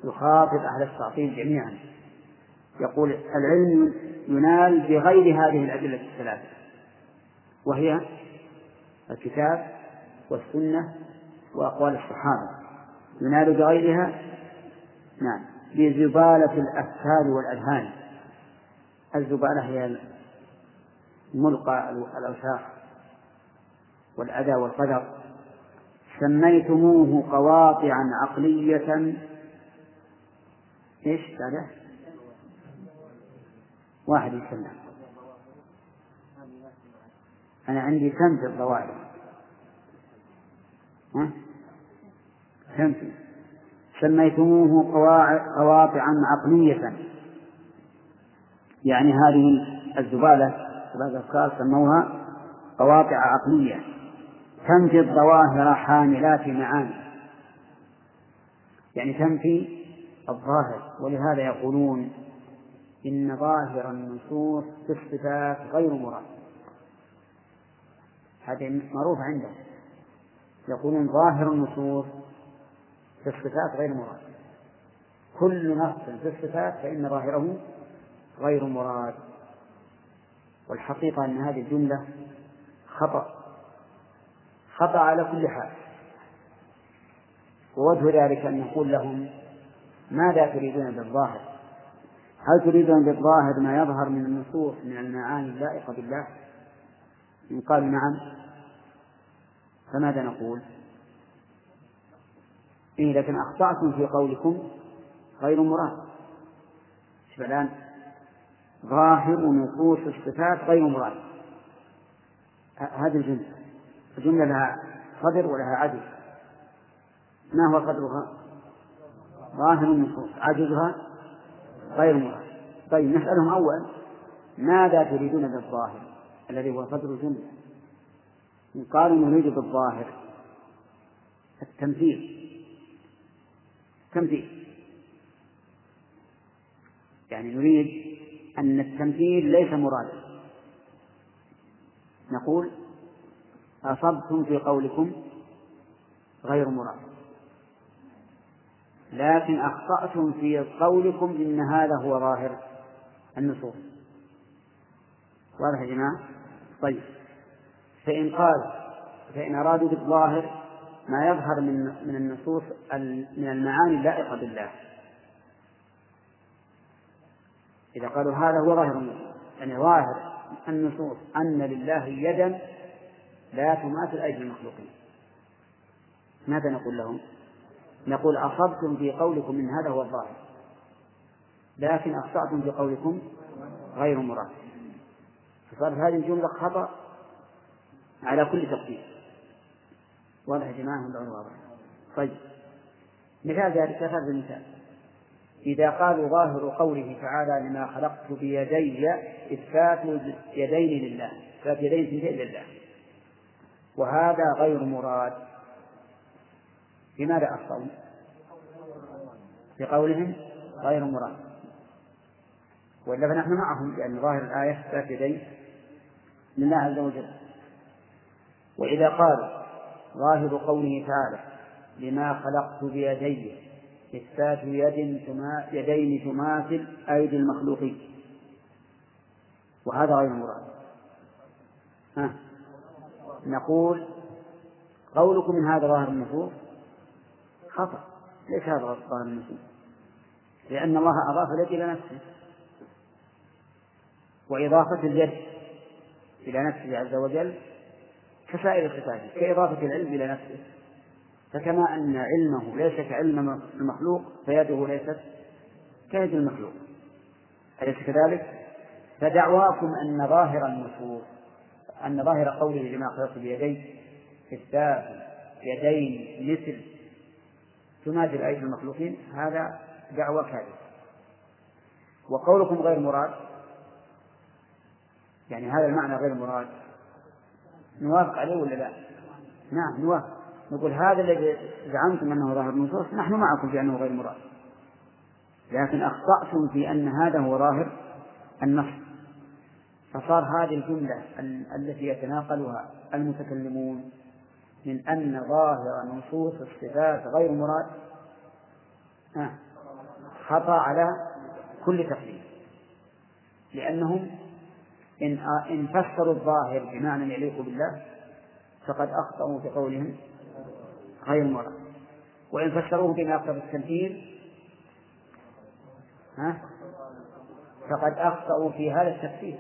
يخاطب أهل التعطيل جميعا. يقول العلم ينال بغير هذه الأدلة الثلاثة وهي الكتاب والسنة وأقوال الصحابة. ينال بغيرها؟ نعم بزبالة الأفكار والأذهان. الزبالة هي ملقى الأوساخ والأذى والقدر سميتموه قواطعا عقلية. إيش بعده؟ واحد يسمع. أنا عندي كم في الظواهر ها؟ كم سميتموه قواطعا عقلية. يعني هذه الزبالة زبالة الأفكار سموها قواطع عقلية. تنفي الظواهر حاملات معاني. يعني تنفي الظاهر. ولهذا يقولون إن ظاهر النصوص في الصفات غير مراد. هذه معروفة عندهم. يقولون ظاهر النصوص في الصفات غير مراد. كل نص في الصفات فإن ظاهره غير مراد. والحقيقة أن هذه الجملة خطأ خطأ على كل حال. ووجه ذلك أن نقول لهم ماذا تريدون بالظاهر؟ هل تريدون بالظاهر ما يظهر من النصوص من المعاني اللائقة بالله؟ إن قالوا نعم فماذا نقول؟ إيه لكن أخطأتم في قولكم غير مراد. الآن ظاهر نصوص الصفات غير مراد. هذه الجملة. الجملة لها صدر ولها عجز. ما هو قدرها؟ ظاهر النصوص عجزها غير مراد. طيب نسألهم أولا ماذا تريدون بالظاهر؟ الذي هو صدر الجملة. إن قالوا نريد بالظاهر. التمثيل. تمثيل يعني نريد أن التمثيل ليس مرادا. نقول أصبتم في قولكم غير مراد. لكن أخطأتم في قولكم إن هذا هو ظاهر النصوص. واضح يا جماعة؟ طيب. فإن قال فإن أرادوا بالظاهر ما يظهر من من النصوص من المعاني اللائقة بالله. إذا قالوا هذا هو ظاهر النصوص. يعني ظاهر النصوص أن لله يدا لا تماثل أيدي المخلوقين. ماذا نقول لهم؟ نقول أصبتم في قولكم من هذا هو الظاهر. لكن أخطأتم في قولكم غير مراد. فصارت هذه الجملة خطأ على كل تقدير. واضح يا جماعة واضح؟ طيب. مثال ذلك هذا المثال إذا قالوا ظاهر قوله تعالى لما خلقت بيدي إثبات يدين لله إثبات يدين اثنتين لله وهذا غير مراد. لماذا أخطأوا؟ بقولهم غير مراد. وإلا فنحن معهم لأن ظاهر الآية إثبات يدين لله عز وجل. وإذا قال ظاهر قوله تعالى لما خلقت بيدي إثبات يد يدين تماثل أيدي المخلوقين. وهذا غير مراد. ها؟ نقول قولكم من هذا ظاهر النصوص خطأ. ليس هذا ظاهر النصوص لأن الله أضاف اليد إلى نفسه. وإضافة اليد إلى نفسه عز وجل كسائر الصفات كإضافة العلم إلى نفسه. فكما أن علمه ليس كعلم المخلوق فيده ليست كيد المخلوق أليس كذلك؟ فدعواكم أن ظاهر النصوص أن ظاهر قوله لما خلقت بيدي إثبات يدين مثل تنادي أيدي المخلوقين هذا دعوة كاذبة وقولكم غير مراد يعني هذا المعنى غير مراد نوافق عليه ولا لا؟ نعم نوافق نقول هذا الذي زعمتم أنه ظاهر النصوص نحن معكم في أنه غير مراد لكن أخطأتم في أن هذا هو ظاهر النص. فصار هذه الجملة التي يتناقلها المتكلمون من أن ظاهر نصوص الصفات غير مراد خطأ على كل تقدير. لأنهم إن إن فسروا الظاهر بمعنى يليق بالله فقد أخطأوا في قولهم غير مراد وإن فسروه بما يقتضي التمثيل ها؟ فقد أخطأوا في هذا التفسير.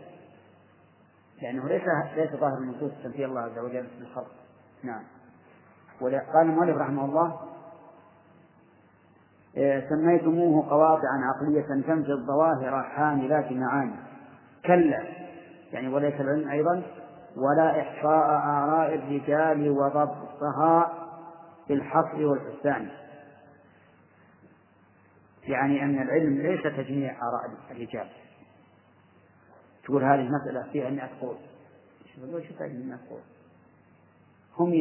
لأنه ليس ليس ظاهر النصوص تنفي الله عز وجل بالخلق نعم. قال المؤلف رحمه الله إيه، سميتموه قواطعا عقلية تنفي الظواهر حاملات معاني. كلا يعني وليس العلم أيضا ولا إحصاء آراء الرجال وضبطها بالحصر والحسان يعني أن العلم ليس تجميع آراء الرجال. تقول هذه المسألة فيها مئة قول. شو تجميع مئة قول. هم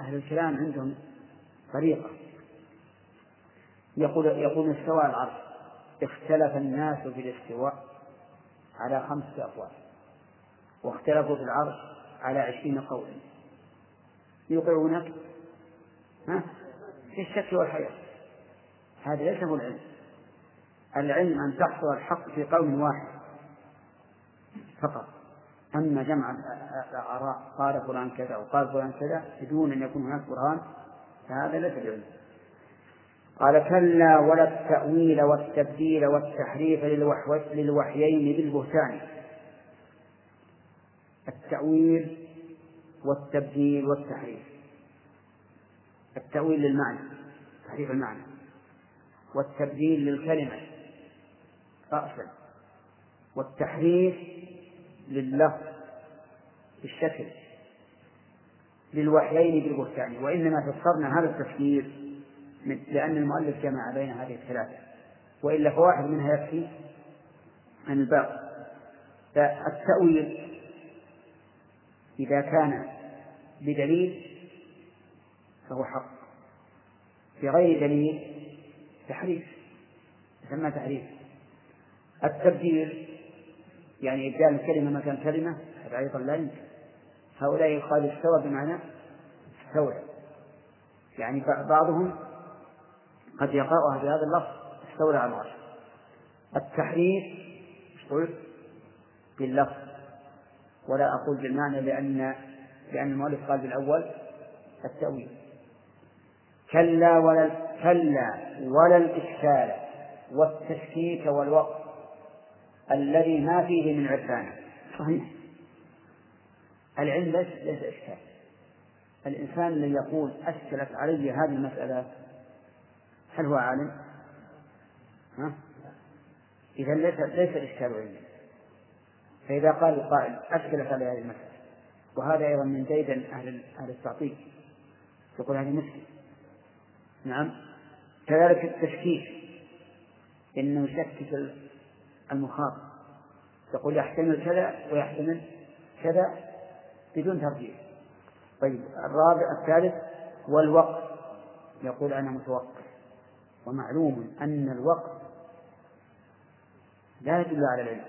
أهل الكلام عندهم طريقة. يقول يقول استوى العرش. اختلف الناس في الاستواء على خمسة أقوال. واختلفوا في العرش على عشرين قولا. يوقعونك ها؟ في الشك والحياة هذا ليس هو العلم. العلم أن تحصل الحق في قول واحد فقط. أما جمع الآراء قال فلان كذا وقال فلان كذا بدون أن يكون هناك برهان فهذا ليس العلم قال كلا ولا التأويل والتبديل والتحريف للوحيين بالبهتان. التأويل والتبديل والتحريف. التأويل للمعنى تحريف المعنى والتبديل للكلمة رأسا والتحريف لللفظ بالشكل للوحيين بالبهتان وإنما فسرنا هذا التفسير لأن المؤلف جمع بين هذه الثلاثة وإلا فواحد منها يكفي عن الباقي. فالتأويل إذا كان بدليل فهو حق. بغير دليل تحريف يسمى تحريف. التبديل يعني إبدال الكلمة مكان كلمة هذا أيضا لا يمكن. هؤلاء يقال استوى بمعنى استوى يعني بعضهم قد يقرأها بهذا اللفظ استولى على العرش التحريف قلت؟ باللفظ. ولا أقول بالمعنى لأن لأن المؤلف قال بالأول التأويل. كلا ولا كلا ولا الإشكال والتشكيك والوقت الذي ما فيه من عرفان. صحيح. العلم ليس ليس إشكال. الإنسان الذي يقول أشكلت علي هذه المسألة هل هو عالم؟ ها؟ إذا ليس ليس الإشكال علمي. فإذا قال القائل أشكلت علي هذه المسألة وهذا أيضا من ديدن أهل أهل التعطيل يقول هذه مسألة نعم. كذلك التشكيك إنه يشكك المخاطب. يقول يحتمل كذا ويحتمل كذا بدون ترجيح. طيب الرابع الثالث والوقت. يقول أنا متوقف. ومعلوم أن الوقت لا يدل على العلم.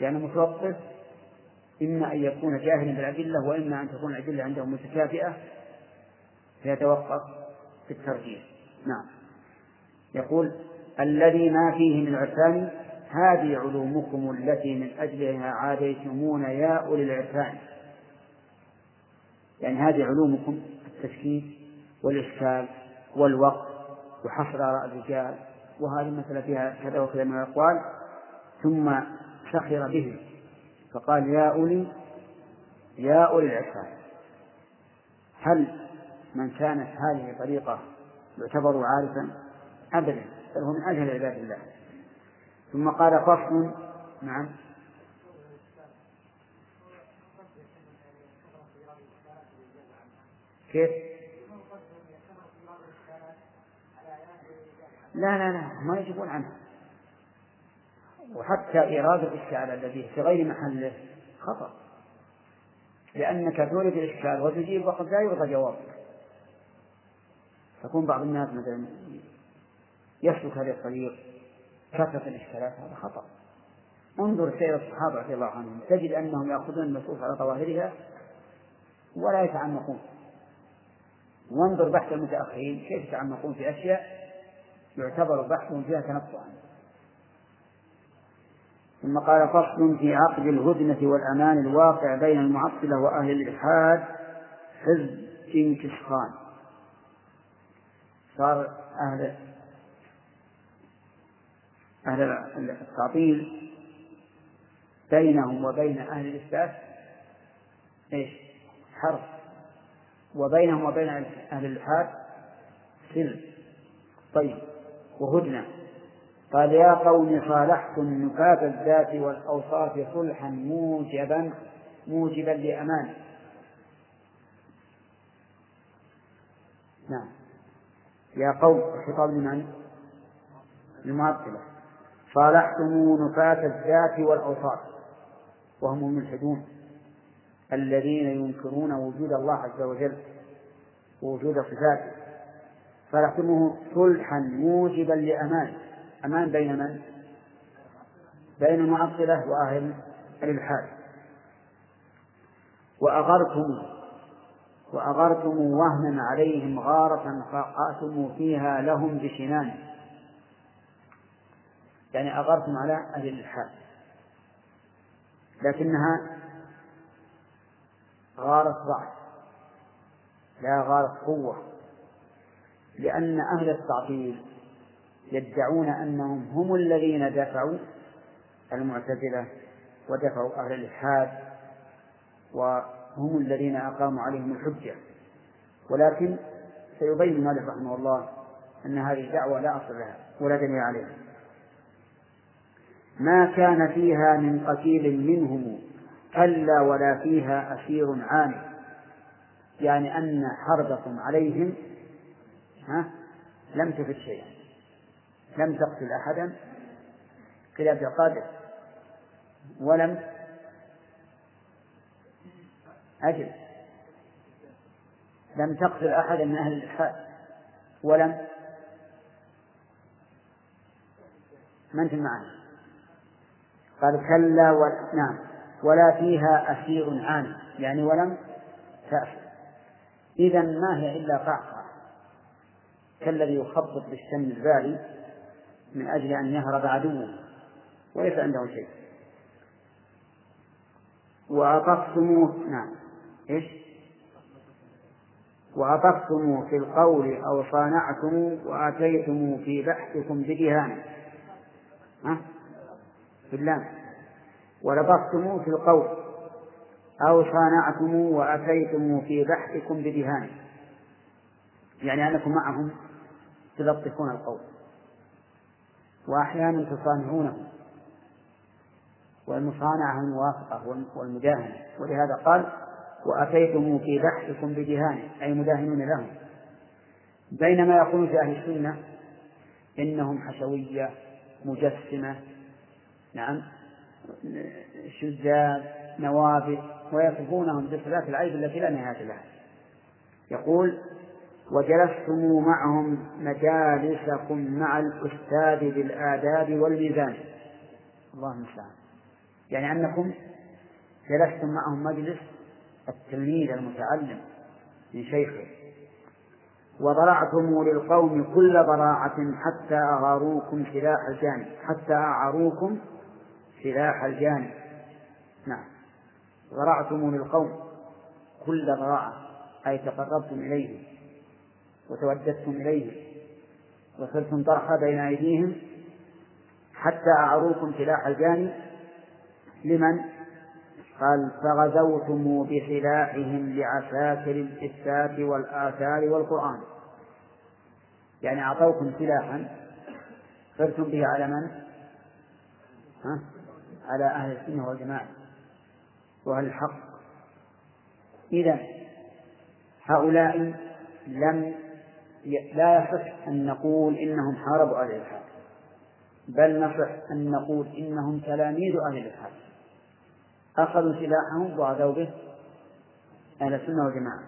لأن متوقف إما أن يكون جاهلا بالأدلة وإما أن تكون الأدلة عنده متكافئة فيتوقف. في الترجيح. نعم. يقول الذي ما فيه من عرفان هذه علومكم التي من أجلها عاديتمون يا أولي العرفان. يعني هذه علومكم التشكيك والإشكال والوقت وحصر آراء الرجال وهذه المسألة فيها كذا وكذا من الأقوال. ثم سخر به فقال يا أولي يا أولي العرفان هل من كانت هذه طريقة يعتبر عارفا أبدا بل هو من أجهل عباد الله. ثم قال فصل نعم. كيف؟ لا لا لا ما يجيبون عنه. وحتى إيراد الإشكال الذي في غير محله خطأ. لأنك تورد الإشكال وتجيب وقد لا يرضى جوابك. تكون بعض الناس مثلا يسلك هذه الطريق كثرة الإشكالات هذا خطأ. انظر سير الصحابة رضي الله عنهم. تجد أنهم يأخذون النصوص على ظواهرها ولا يتعمقون. وانظر بحث المتأخرين كيف يتعمقون في أشياء يعتبر بحثهم فيها تنطعا. ثم قال فصل في عقد الهدنة والأمان الواقع بين المعطلة وأهل الإلحاد حزب كسخان صار أهل أهل التعطيل بينهم وبين أهل الإثبات إيش؟ حرف. وبينهم وبين أهل الإلحاد سلم طيب وهدنة. قال يا قوم صالحتم نفاة الذات والأوصاف صلحا موجبا موجبا لأمان. نعم. يا قوم الخطاب لمن؟ للمعطلة. صالحتم نفاة الذات والأوصاف. وهم الملحدون الذين ينكرون وجود الله عز وجل ووجود صفاته. صالحتموه صلحا موجبا لأمان. أمان بين من؟ بين المعطلة وأهل الإلحاد. وأغرتم وأغرتم وهنا عليهم غارة فقأتم فيها لهم بشنان. يعني أغرتم على أهل الإلحاد. لكنها غارة ضعف. لا غارة قوة. لأن أهل التعطيل يدعون أنهم هم الذين دفعوا المعتزلة ودفعوا أهل الإلحاد وهم الذين أقاموا عليهم الحجة. ولكن سيبين مالك رحمه الله أن هذه الدعوة لا أصل لها ولا دليل عليها. ما كان فيها من قتيل منهم كلا ولا فيها أسير عاني. يعني أن حربكم عليهم ها لم تفد شيئا. لم تقتل أحدا خلاف قادر ولم أجل. لم تقتل أحدا من أهل الإلحاد. ولم. ما أنتم معنا؟ قال كلا و... نعم. ولا فيها أسير عاني يعني ولم تأسر إذا ما هي إلا قعقعة. كالذي يخبط بالشم البالي من أجل أن يهرب عدوه. وليس عنده شيء. وأطفتموه. نعم. إيش؟ وأطفتم في القول أو صانعتم وأتيتم في بحثكم بدهان ها؟ في اللام ولبثتم في القول أو صانعتم وأتيتم في بحثكم بدهان يعني أنكم معهم تلطفون القول. وأحيانا تصانعونه. والمصانعة الموافقة والمداهنة ولهذا قال وأتيتم في بحثكم بدهان أي مداهنون لهم بينما يقول في أهل السنة إنهم حشوية مجسمة نعم شذاذ نوابل ويصفونهم بصفات العيب التي لا نهاية لها. يقول وجلستم معهم مجالسكم مع الأستاذ بالآداب والميزان. الله المستعان. يعني أنكم جلستم معهم مجلس التلميذ المتعلم من شيخه. وضرعتم للقوم كل ضراعة حتى أغاروكم سلاح الجانب حتى أعروكم سلاح الجانب. نعم. ضرعتم للقوم كل ضراعة أي تقربتم إليه وتوددتم إليه وصرتم طرحا بين أيديهم حتى أعروكم سلاح الجانب. لمن؟ قال فغزوتم بسلاحهم لعساكر الإثبات والآثار والقرآن يعني أعطوكم سلاحا صرتم به على من؟ ها؟ على أهل السنة والجماعة وأهل الحق إذا هؤلاء لم لا يصح أن نقول إنهم حاربوا أهل الإلحاد بل نصح أن نقول إنهم تلاميذ أهل الإلحاد أخذوا سلاحهم وغزوا به أهل السنة والجماعة.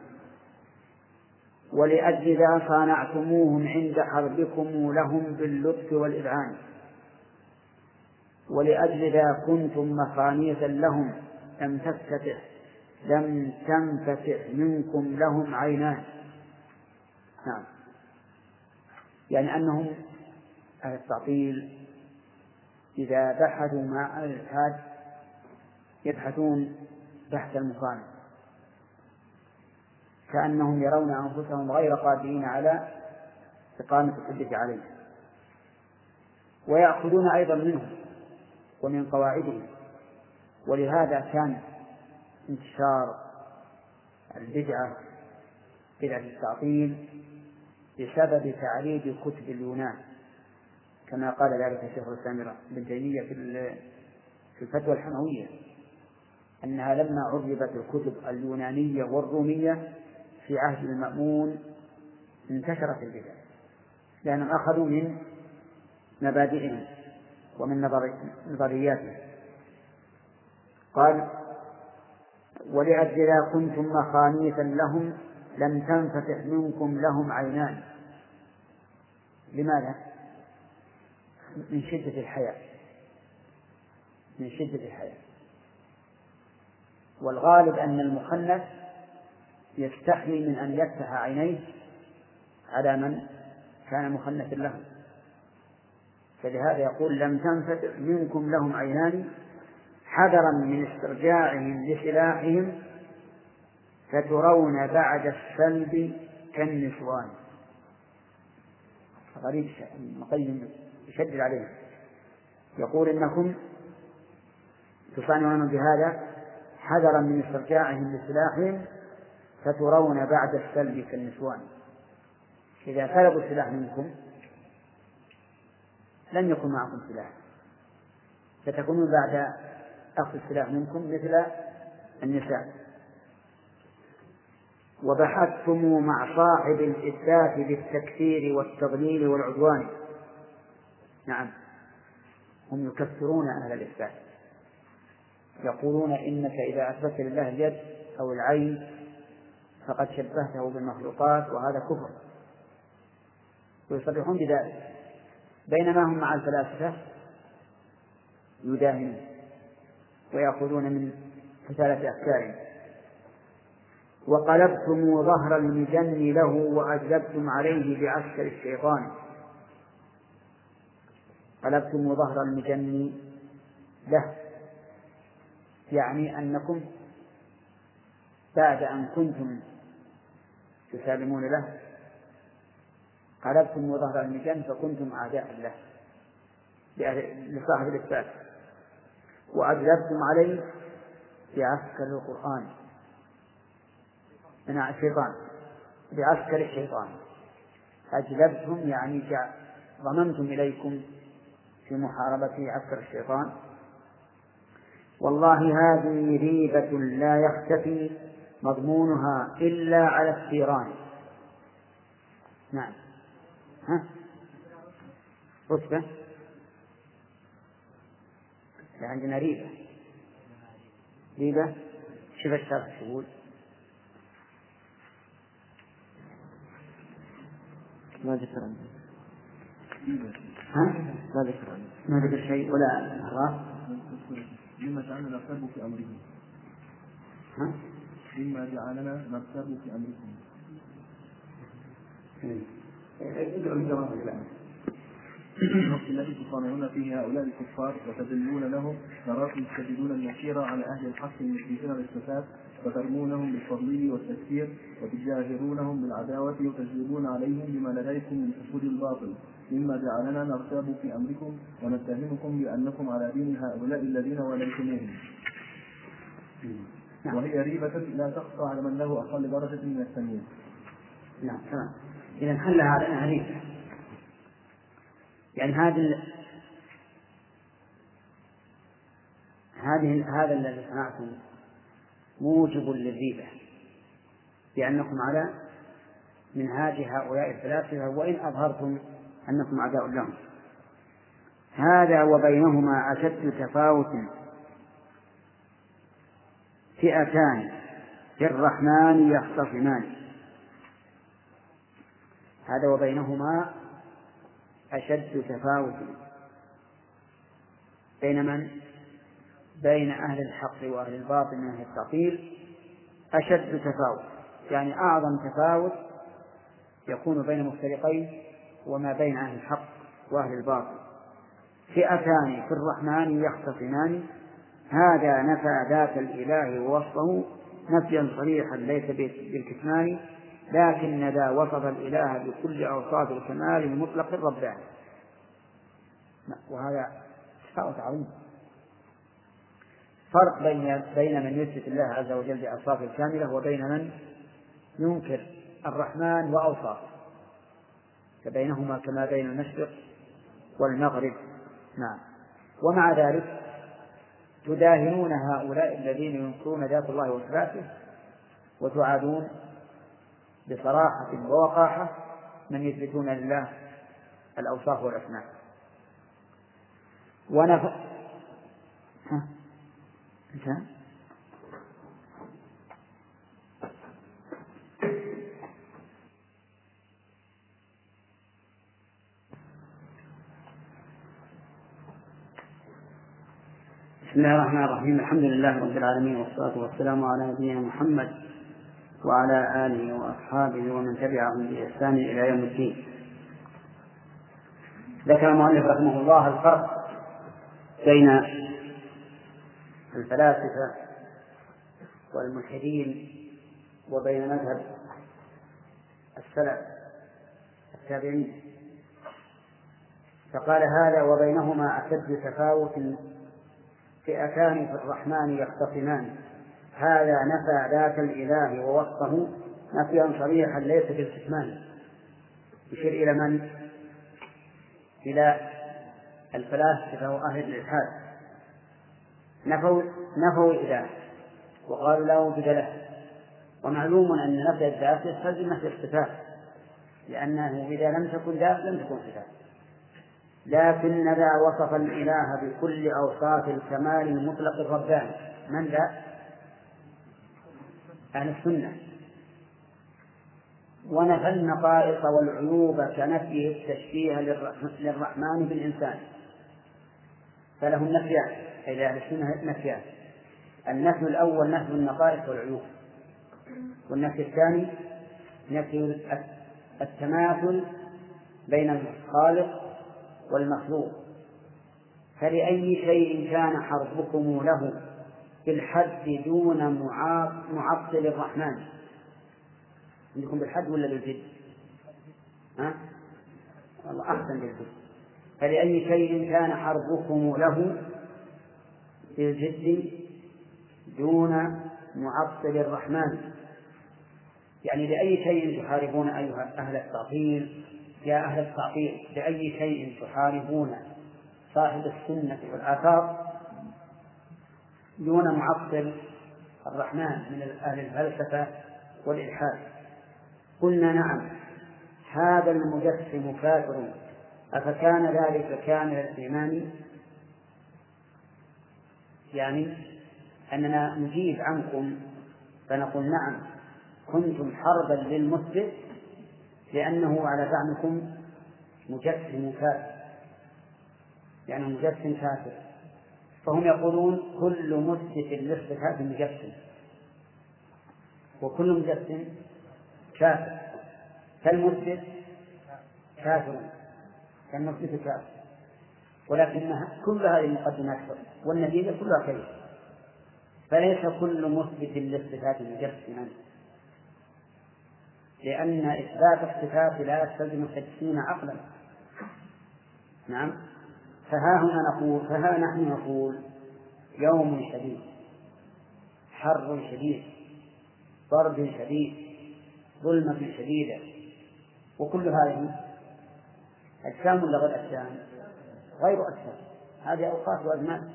ولأجل ذا صانعتموهم عند حربكم لهم باللطف والإذعان. ولأجل ذا كنتم مخانيثا لهم لم تفتتح لم تنفتح منكم لهم عينان. نعم. يعني أنهم أهل التعطيل إذا بحثوا مع الإلحاد يبحثون بحث المقام كأنهم يرون أنفسهم غير قادرين على إقامة الحجة عليه ويأخذون أيضا منهم ومن قواعدهم. ولهذا كان انتشار البدعة بدعة التعطيل بسبب تعريب كتب اليونان. كما قال ذلك الشيخ الإسلام ابن تيمية في الفتوى الحموية أنها لما عربت الكتب اليونانية والرومية في عهد المأمون انتشرت البدع لأنهم أخذوا من مبادئهم ومن نظرياتهم. قال ولأجل كنتم مخانيثا لهم لم تنفتح منكم لهم عينان. لماذا؟ من شدة الحياة. من شدة الحياة. والغالب أن المخنث يستحي من أن يفتح عينيه على من كان مخنثا له. فلهذا يقول لم تنفتح منكم لهم عينان حذرا من استرجاعهم لسلاحهم فترون بعد السلب كالنسوان. غريب المقيم يشدد عليهم يقول إنكم تصانعون بهذا حذرا من استرجاعهم لسلاحهم فترون بعد السلب كالنسوان إذا سلبوا السلاح منكم لم يكن معكم سلاح. فتكونون بعد أخذ السلاح منكم مثل النساء. وبحثتم مع صاحب الإثبات بالتكفير والتضليل والعدوان. نعم. هم يكفرون أهل الإثبات. يقولون إنك إذا أثبت لله اليد أو العين فقد شبهته بالمخلوقات وهذا كفر. ويصرحون بذلك. بينما هم مع الفلاسفة يداهنون ويأخذون من حثالة أفكارهم. وقلبتم ظهر المجن له وأجلبتم عليه بعسكر الشيطان. قلبتم ظهر المجن له. يعني أنكم بعد أن كنتم تسالمون له قلبتم ظهر المجن فكنتم أعداء له لصاحب الإثبات وأجلبتم عليه بعسكر القرآن من الشيطان بعسكر الشيطان أجلبتم يعني ضممتم إليكم في محاربة عسكر الشيطان والله هذه ريبة لا يختفي مضمونها إلا على الثيران نعم. ها؟ رتبة عندنا ريبة. ريبة؟ شوف الشرح يقول ما ذكر عنه ها؟ ما ذكر ما ذكر شيء ولا أعراف مما جعلنا نرتب في أمرهم. ها؟ مما جعلنا نرتب في أمرهم. ادعوا الجواب الوقت الذي تصانعون فيه هؤلاء الكفار وتذلون لهم تراكم تجدون المسير على أهل الحق المشركين الاستفاد وترمونهم بالتضليل والتكفير وتجاهرونهم بالعداوة وتجلبون عليهم بما لديكم من حصول الباطل. مما جعلنا نرتاب في أمركم ونتهمكم بأنكم على دين هؤلاء الذين وليتموهم. وهي ريبة لا تخفى على من له أقل درجة من التمييز نعم تمام. إذا حل علينا ريبة. يعني هذه هذه هذا الذي صنعتم موجب للريبة لأنكم على منهاج هؤلاء الفلاسفة وإن أظهرتم أنكم أعداء لهم. هذا وبينهما أشد تفاوت فئتان في الرحمن يختصمان. هذا وبينهما أشد تفاوت. بين من؟ بين أهل الحق وأهل الباطل من أهل التعطيل أشد تفاوت. يعني أعظم تفاوت يكون بين مفترقين وما بين أهل الحق وأهل الباطل. فئتان في الرحمن يختصمان. هذا نفى ذات الإله ووصفه نفيا صريحا ليس بالكتمان لكن ذا وصف الإله بكل أوصاف الكمال المطلق الرباني. وهذا تفاوت عظيم. فرق بين بين من يثبت الله عز وجل بأوصافه الكاملة وبين من ينكر الرحمن وأوصافه. فبينهما كما بين المشرق والمغرب. نعم. ومع ذلك تداهنون هؤلاء الذين ينكرون ذات الله وصفاته وتعادون بصراحة ووقاحة من يثبتون لله الأوصاف والأسماء ونف ها انتهى بسم الله الرحمن الرحيم الحمد لله رب العالمين والصلاة والسلام على نبينا محمد وعلى آله وأصحابه ومن تبعهم بإحسان إلى يوم الدين ذكر المؤلف رحمه الله الفرق بين الفلاسفة والملحدين وبين مذهب السلف التابعين فقال هذا وبينهما أشد تفاوت فئتان في الرحمن يختصمان. هذا نفى ذات الإله ووصفه نفيا صريحا ليس في الكتمان يشير إلى من؟ إلى الفلاسفة وأهل الإلحاد. نفوا نفوا الإله وقالوا لا وجود له. ومعلوم أن نفي الذات يستلزم نفي الصفات لأنه إذا لم تكن ذات لم تكن صفات. لكن ذا وصف الإله بكل أوصاف الكمال المطلق الرباني. من ذا؟ أهل السنة. ونفى النقائص والعيوب كنفيه التشبيه للرحمن بالإنسان. فله النفيان أي لأهل السنة نفيان. النفي الأول نفي النقائص والعيوب. والنفي الثاني نفي التماثل بين الخالق والمخلوق فلأي شيء كان حربكم له بالحد دون معطل الرحمن عندكم بالحد ولا بالجد؟ ها؟ والله أحسن بالجد فلأي شيء كان حربكم له بالجد دون معطل الرحمن يعني لأي شيء تحاربون أيها أهل التعطيل يا أهل التعطيل لأي شيء تحاربون صاحب السنة والآثار دون معطل الرحمن من أهل الفلسفة والإلحاد. قلنا نعم هذا المجسم كافر. أفكان ذلك كامل الإيمان؟ يعني أننا نجيب عنكم فنقول نعم كنتم حربا للمثبت لأنه على زعمكم مجسم كافر يعني مجسم كافر فهم يقولون كل مثبت للصفات مجسم وكل مجسم كافر فالمثبت كافر. كالمثبت كافر. ولكن كل هذه المقدمات والنتيجة كلها كذب. فليس كل مثبت للصفات مجسما لأن إثبات الصفات لا يستلزم التجسيم عقلا. نعم. فها هنا نقول فها نحن نقول يوم شديد حر شديد ضرب شديد ظلمة شديدة. وكل هذه أجسام ولا غير أجسام؟ غير أجسام. هذه أوقات وأزمان.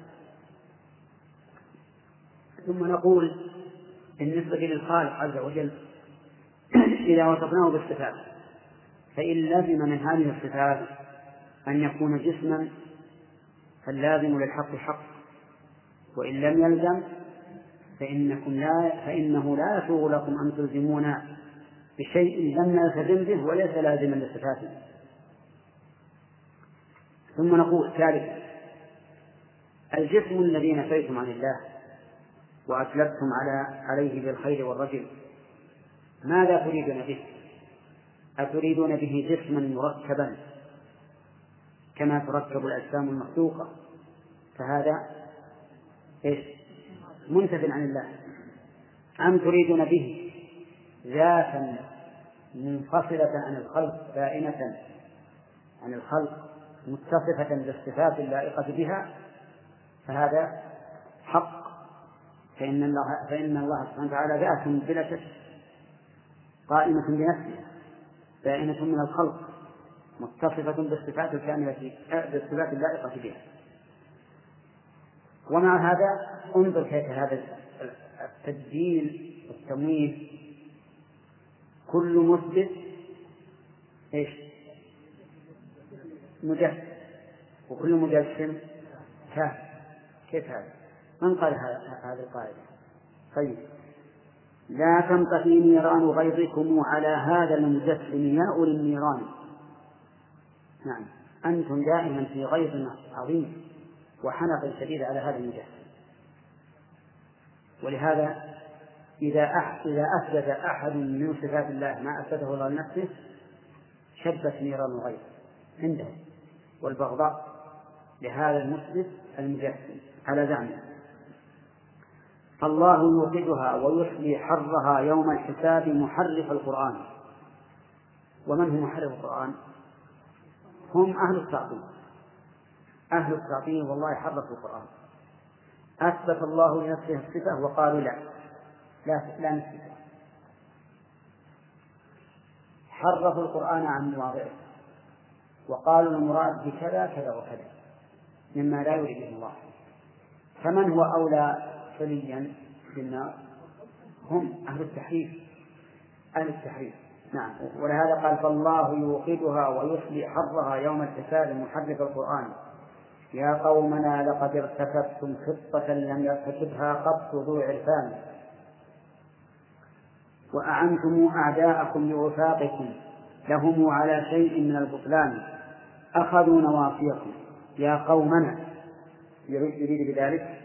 ثم نقول بالنسبة للخالق عز وجل إذا وصفناه بالصفات فإن لزم من هذه الصفات أن يكون جسما فاللازم للحق حق وإن لم يلزم فإنكم لا فإنه لا يسوغ لكم أن تلزمون بشيء لم نلتزم به وليس لازما لصفاته. ثم نقول ثالثا الجسم الذي نفيتم عن الله وأسلفتم على عليه بالخير والرجل ماذا تريدون به؟ أتريدون به جسما مركبا كما تركب الأجسام المخلوقة فهذا إيش؟ منتف عن الله. أم تريدون به ذاتا منفصلة عن الخلق بائنة عن الخلق متصفة بالصفات اللائقة بها؟ فهذا حق. فإن الله فإن الله سبحانه وتعالى ذات بلا شك قائمة بنفسها بائنة من الخلق متصفة بالصفات الكاملة بالصفات اللائقة بها ومع هذا انظر كيف هذا التبديل والتمويه كل مثبت إيش؟ مجسم وكل مجسم كافر كيف هذا؟ من قال هذه القاعدة؟ طيب لا تنطفي نيران غيظكم على هذا المجسم يا أولي النيران نعم. أنتم دائما في غيظ عظيم وحنق شديد على هذا المجسم ولهذا إذا إذا أثبت أحد من صفات الله ما أثبته الله لنفسه شبت نيران الغيظ عنده والبغضاء لهذا المثبت المجسم على زعمه. فالله يوقدها ويحيي حرها يوم الحساب محرف القرآن. ومن هو محرف القرآن؟ هم أهل التعطيل أهل التعطيل والله حرفوا القرآن. أثبت الله لنفسه الصفة وقالوا لا. لا لا نثبتها حرفوا القرآن عن مواضعه. وقالوا المراد بكذا كذا وكذا. مما لا يريده الله. فمن هو أولى؟ حليا بالنار هم أهل التحريف. أهل التحريف. نعم. ولهذا قال فالله يوقدها ويصلي حرها يوم الحساب محرف القرآن يا قومنا لقد ارتكبتم خطة لم يرتكبها قط ذو عرفان. وأعنتم أعداءكم بوفاقكم لهم على شيء من البطلان. أخذوا نواصيكم يا قومنا. يريد بذلك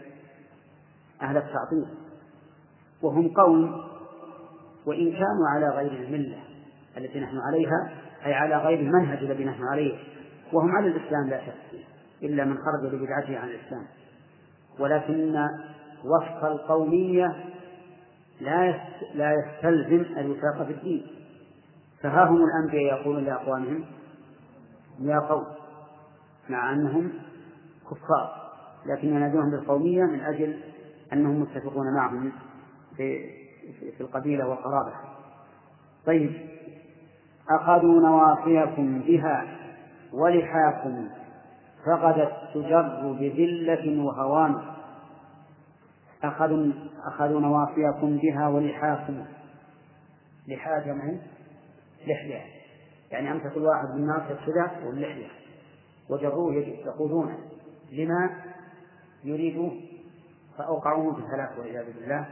أهل التعطيل وهم قوم وإن كانوا على غير الملة التي نحن عليها أي على غير المنهج الذي نحن عليه وهم على الإسلام لا شك إلا من خرج ببدعته عن الإسلام. ولكن وصف القومية لا لا يستلزم الوفاق في الدين. فها هم الأنبياء يقولون لأقوامهم يا قوم مع أنهم كفار لكن ينادونهم بالقومية من أجل أنهم متفقون معهم في في القبيلة والقرابة. طيب أخذوا نواصيكم بها ولحاكم فقدت تجر بذلة وهوان. أخذوا أخذوا نواصيكم بها ولحاكم. لحاء جمع لحية. يعني أمسك الواحد بالناصية كذا واللحية. وجروه يقودونه لما؟ يريد فأوقعوهم في الهلاك والعياذ بالله.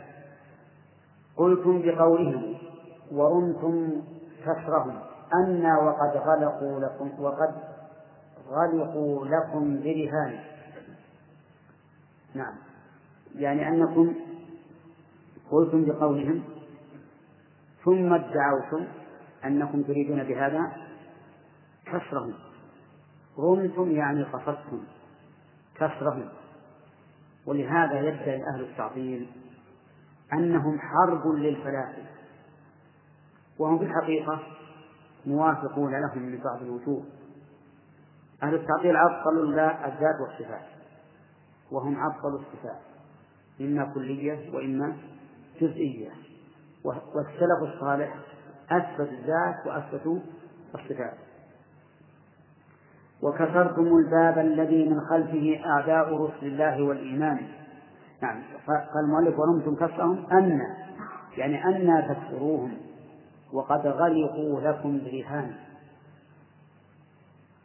قلتم بقولهم ورمتم كسرهم أنا وقد غلقوا لكم وقد غلقوا لكم برهان نعم. يعني أنكم قلتم بقولهم ثم ادعوتم أنكم تريدون بهذا كسرهم. رمتم يعني قصدتم كسرهم. ولهذا يدعي أهل التعطيل أنهم حرب للفلاسفة وهم في الحقيقة موافقون لهم من بعض الوجوه. أهل التعطيل عطلوا الذات والصفات وهم عطلوا الصفات إما كلية وإما جزئية والسلف الصالح أثبت الذات وأثبتوا الصفات. وكسرتم الباب الذي من خلفه أعداء رسل الله والإيمان. نعم قال المؤلف ورمتم كسرهم أن يعني أن تكسروهم وقد غلقوا لكم برهان.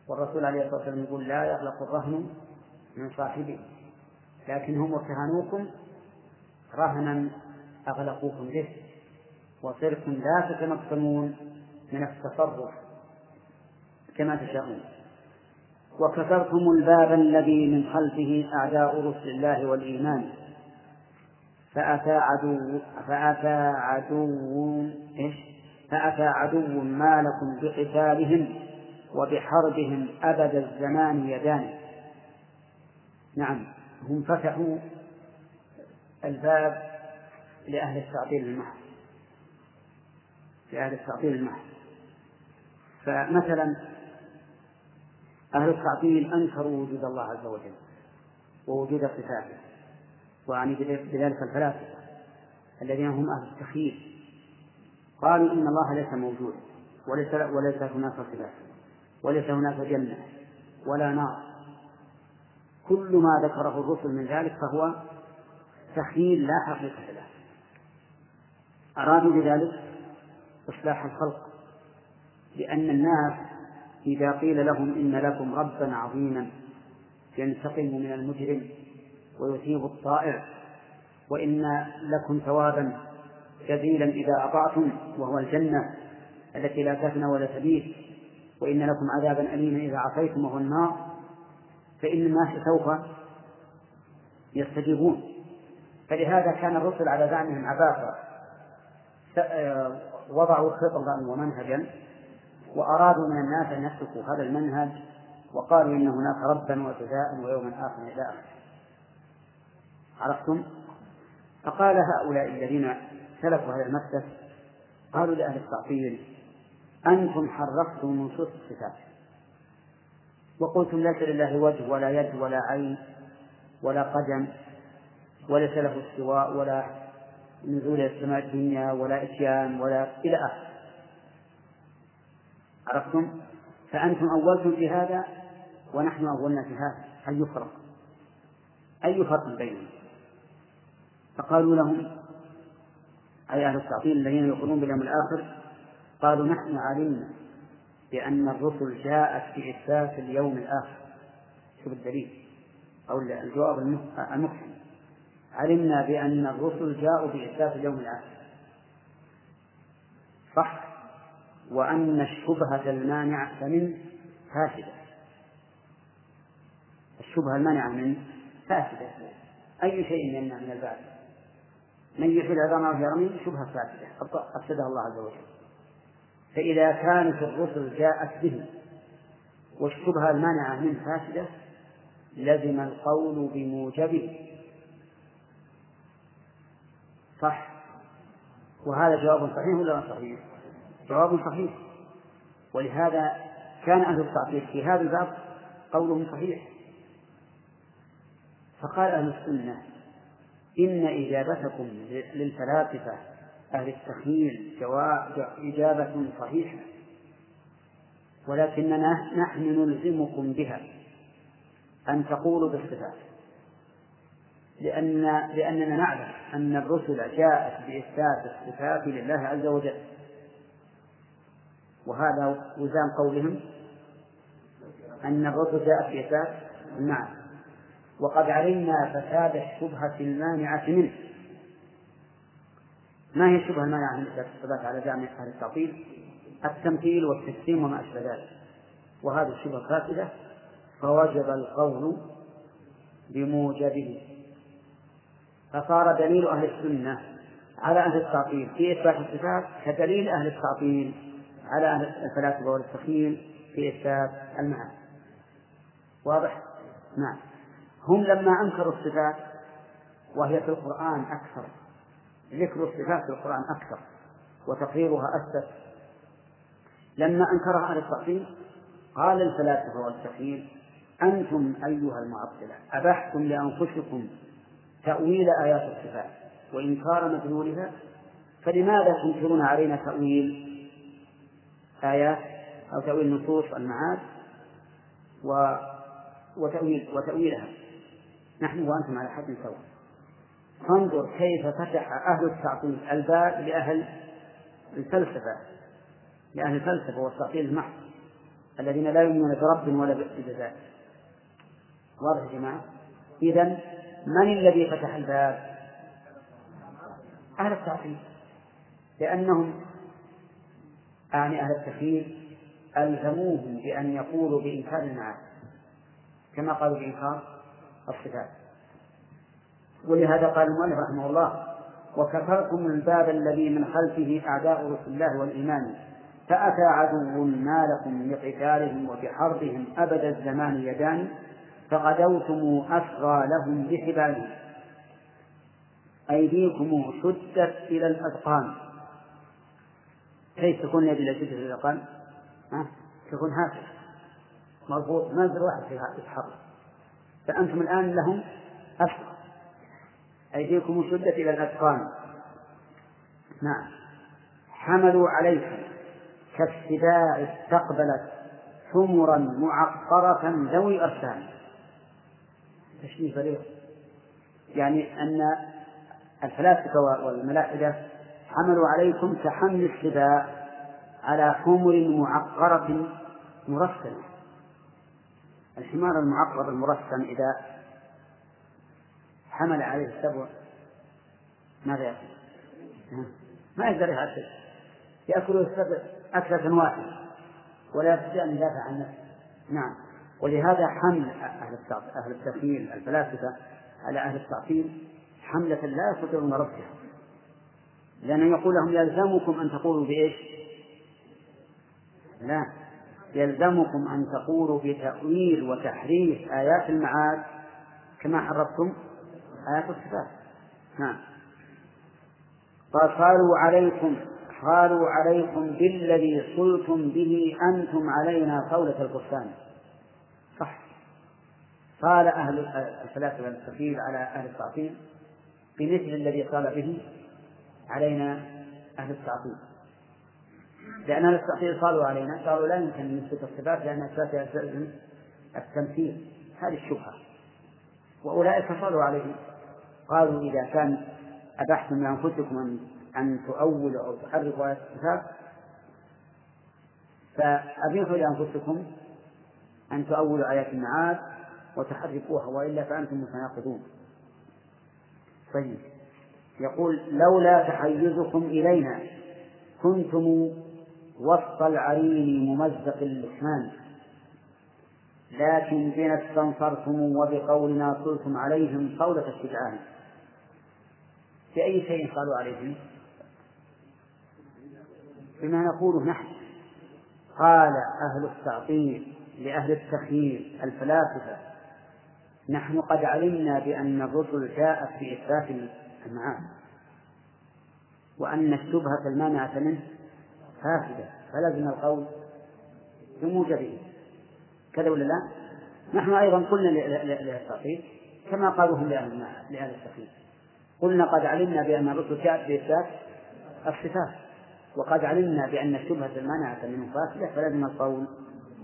والرسول عليه الصلاة والسلام يقول لا يغلق الرهن من صاحبه لكن هم ارتهنوكم رهنا أغلقوكم به وصرتم لا تتمكنون من التصرف كما تشاءون. وكسرتم الباب الذي من خلفه أعداء رسل الله والإيمان. فأتى عدو فأتى عدو إيش؟ فأتى عدو ما لكم بقتالهم وبحربهم أبد الزمان يدان. نعم هم فتحوا الباب لأهل التعطيل المحض. لأهل التعطيل المحض. فمثلا أهل التعطيل أنكروا وجود الله عز وجل ووجود صفاته وعني بذلك الفلاسفة الذين هم أهل التخييل. قالوا إن الله ليس موجودا وليس وليس هناك صفات وليس هناك جنة ولا نار. كل ما ذكره الرسل من ذلك فهو تخيل لا حقيقة له. أرادوا بذلك إصلاح الخلق لأن الناس إذا قيل لهم إن لكم ربا عظيما ينتقم من المجرم ويثيب الطائع وإن لكم ثوابا جزيلا إذا أطعتم وهو الجنة التي لا تفنى ولا تبيت وإن لكم عذابا أليما إذا عصيتم وهو النار فإن الناس سوف يستجيبون. فلهذا كان الرسل على زعمهم عباقرة آه، وضعوا خطبا ومنهجا وأرادوا من الناس أن يسلكوا هذا المنهج وقالوا إن هناك ربا وجزاء ويوما آخر إلى آخره. عرفتم؟ فقال هؤلاء الذين سلكوا هذا المسلك قالوا لأهل التعطيل أنتم حرفتم نصوص الصفات. وقلتم ليس لله وجه ولا يد ولا عين ولا قدم وليس له استواء ولا نزول السماء الدنيا ولا إتيان ولا إلى آخره. عرفتم؟ فأنتم أولتم في هذا ونحن أولنا في هذا أي فرق؟ أي فرق بينهم؟ فقالوا لهم أي أهل التعطيل الذين يقولون باليوم الآخر قالوا نحن علمنا بأن الرسل جاءت بإثبات اليوم الآخر شوف الدليل أو الجواب المفهم علمنا بأن الرسل جاءوا بإثبات اليوم الآخر صح وأن الشبهة المانعة من فاسدة. الشبهة المانعة من فاسدة. أي شيء يمنع من البعث من يحيي العظام وهي رميم شبهة فاسدة. أفسدها الله عز وجل. فإذا كانت الرسل جاءت به والشبهة المانعة من فاسدة لزم القول بموجبه صح؟ وهذا جواب صحيح ولا صحيح؟ جواب صحيح. ولهذا كان أهل التعطيل في هذا الباب قولهم صحيح. فقال أهل السنة إن إجابتكم للفلاسفة أهل التخييل إجابة صحيحة. ولكننا نحن نلزمكم بها أن تقولوا بالصفات لأن لأننا نعلم أن الرسل جاءت بإثبات الصفات لله عز وجل. وهذا وزام قولهم أن الرسل جاءت بإثبات نعم. وقد علمنا فساد الشبهة المانعة منه. ما هي الشبهة المانعة من الصفات على زعم أهل التعطيل؟ التمثيل والتجسيم وما أشبه ذلك. وهذه الشبهة فاسدة فوجب القول بموجبه. فصار دليل أهل السنة على أهل التعطيل. في إثبات الصفات كدليل أهل التعطيل. على أهل الفلاسفة والتخيل في إثبات المعاني واضح؟ نعم. هم لما أنكروا الصفات وهي في القرآن أكثر ذكر الصفات في القرآن أكثر وتقريرها أثبت لما أنكرها أهل التعطيل قال الفلاسفة والتخيل أنتم أيها المعطلة أبحتم لأنفسكم تأويل آيات الصفات وإنكار مدلولها فلماذا تنكرون علينا تأويل؟ آيات أو تأويل نصوص المعاد و وتأويل وتأويلها. نحن وأنتم على حد سواء. فانظر كيف فتح أهل التعطيل الباب لأهل الفلسفة لأهل الفلسفة والتعطيل المحض الذين لا يؤمنون برب ولا بجزاء. واضح يا جماعة؟ إذا من الذي فتح الباب؟ أهل التعطيل. لأنهم أعني أهل التخيل ألزموهم بأن يقولوا بإنكار المعاد كما قالوا بإنكار الصفات. ولهذا قال المؤلف رحمه الله وكفركم الباب الذي من خلفه أعداء رسول الله والإيمان فأتى عدو ما لكم بقتالهم وبحربهم أبد الزمان يدان فغدوتم أسرى لهم بحبالهم. أيديكم شدت إلى الأذقان كيف تكون يد إلى شدة الأذقان؟ تكون هكذا مربوط. ما يقدر واحد يتحرك. فأنتم الآن لهم أسرى أيديكم شدت إلى الأذقان نعم. حملوا عليكم كالسباع استقبلت حمرا معقرة ذوي أرسال تشبيه بليغ يعني أن الفلاسفة والملاحدة حملوا عليكم كحمل السباع على حمر معقرة مرسلة. الحمار المعقر المرسم إذا حمل عليه السبع ماذا يأكل؟ ما يقدر يأكل. يأكل السبع أكلة واحدة ولا يستطيع أن يدافع عن نفسه. نعم. ولهذا حمل أهل أهل الفلاسفة على أهل التعطيل حملة لا يستطيعون ربطها لأنه يقول لهم يلزمكم أن تقولوا بإيش؟ لا. يلزمكم أن تقولوا بتأويل وتحريف آيات المعاد كما حرفتم آيات الصفات. نعم. قالوا عليكم قالوا عليكم بالذي صلتم به أنتم علينا قولة القرآن. صح. قال أهل الفلاسفة التقيل على أهل التعطيل بمثل الذي قال به علينا أهل التعطيل. لأن أهل التعطيل قالوا علينا قالوا لا يمكن أن نثبت الصفات لأن الصفات يستلزم التمثيل. هذه الشبهة. وأولئك قالوا عليه قالوا إذا كان أبحتم لأنفسكم أن أن تؤولوا أو تحرفوا آيات الصفات فأبيحوا لأنفسكم أن تؤولوا آيات المعاد وتحرفوها وإلا فأنتم متناقضون. طيب. يقول لولا تحيزكم إلينا كنتم وسط العرين ممزق اللسان لكن بنا استنصرتم وبقولنا صلتم عليهم قولة الشجعان بأي شيء قالوا عليهم؟ بما نقوله نحن. قال أهل التعطيل لأهل التخييل الفلاسفة نحن قد علمنا بأن الرسل جاءت في المعاد وأن الشبهة المانعة منه فاسدة فلازم القول بموجبه كذا ولا لا؟ نحن أيضا قلنا للتعطيل كما قالوا هم لأهل التخييل قلنا قد علمنا بأن الرسل جاءت بإثبات الصفات وقد علمنا بأن الشبهة المانعة منه فاسدة فلازم القول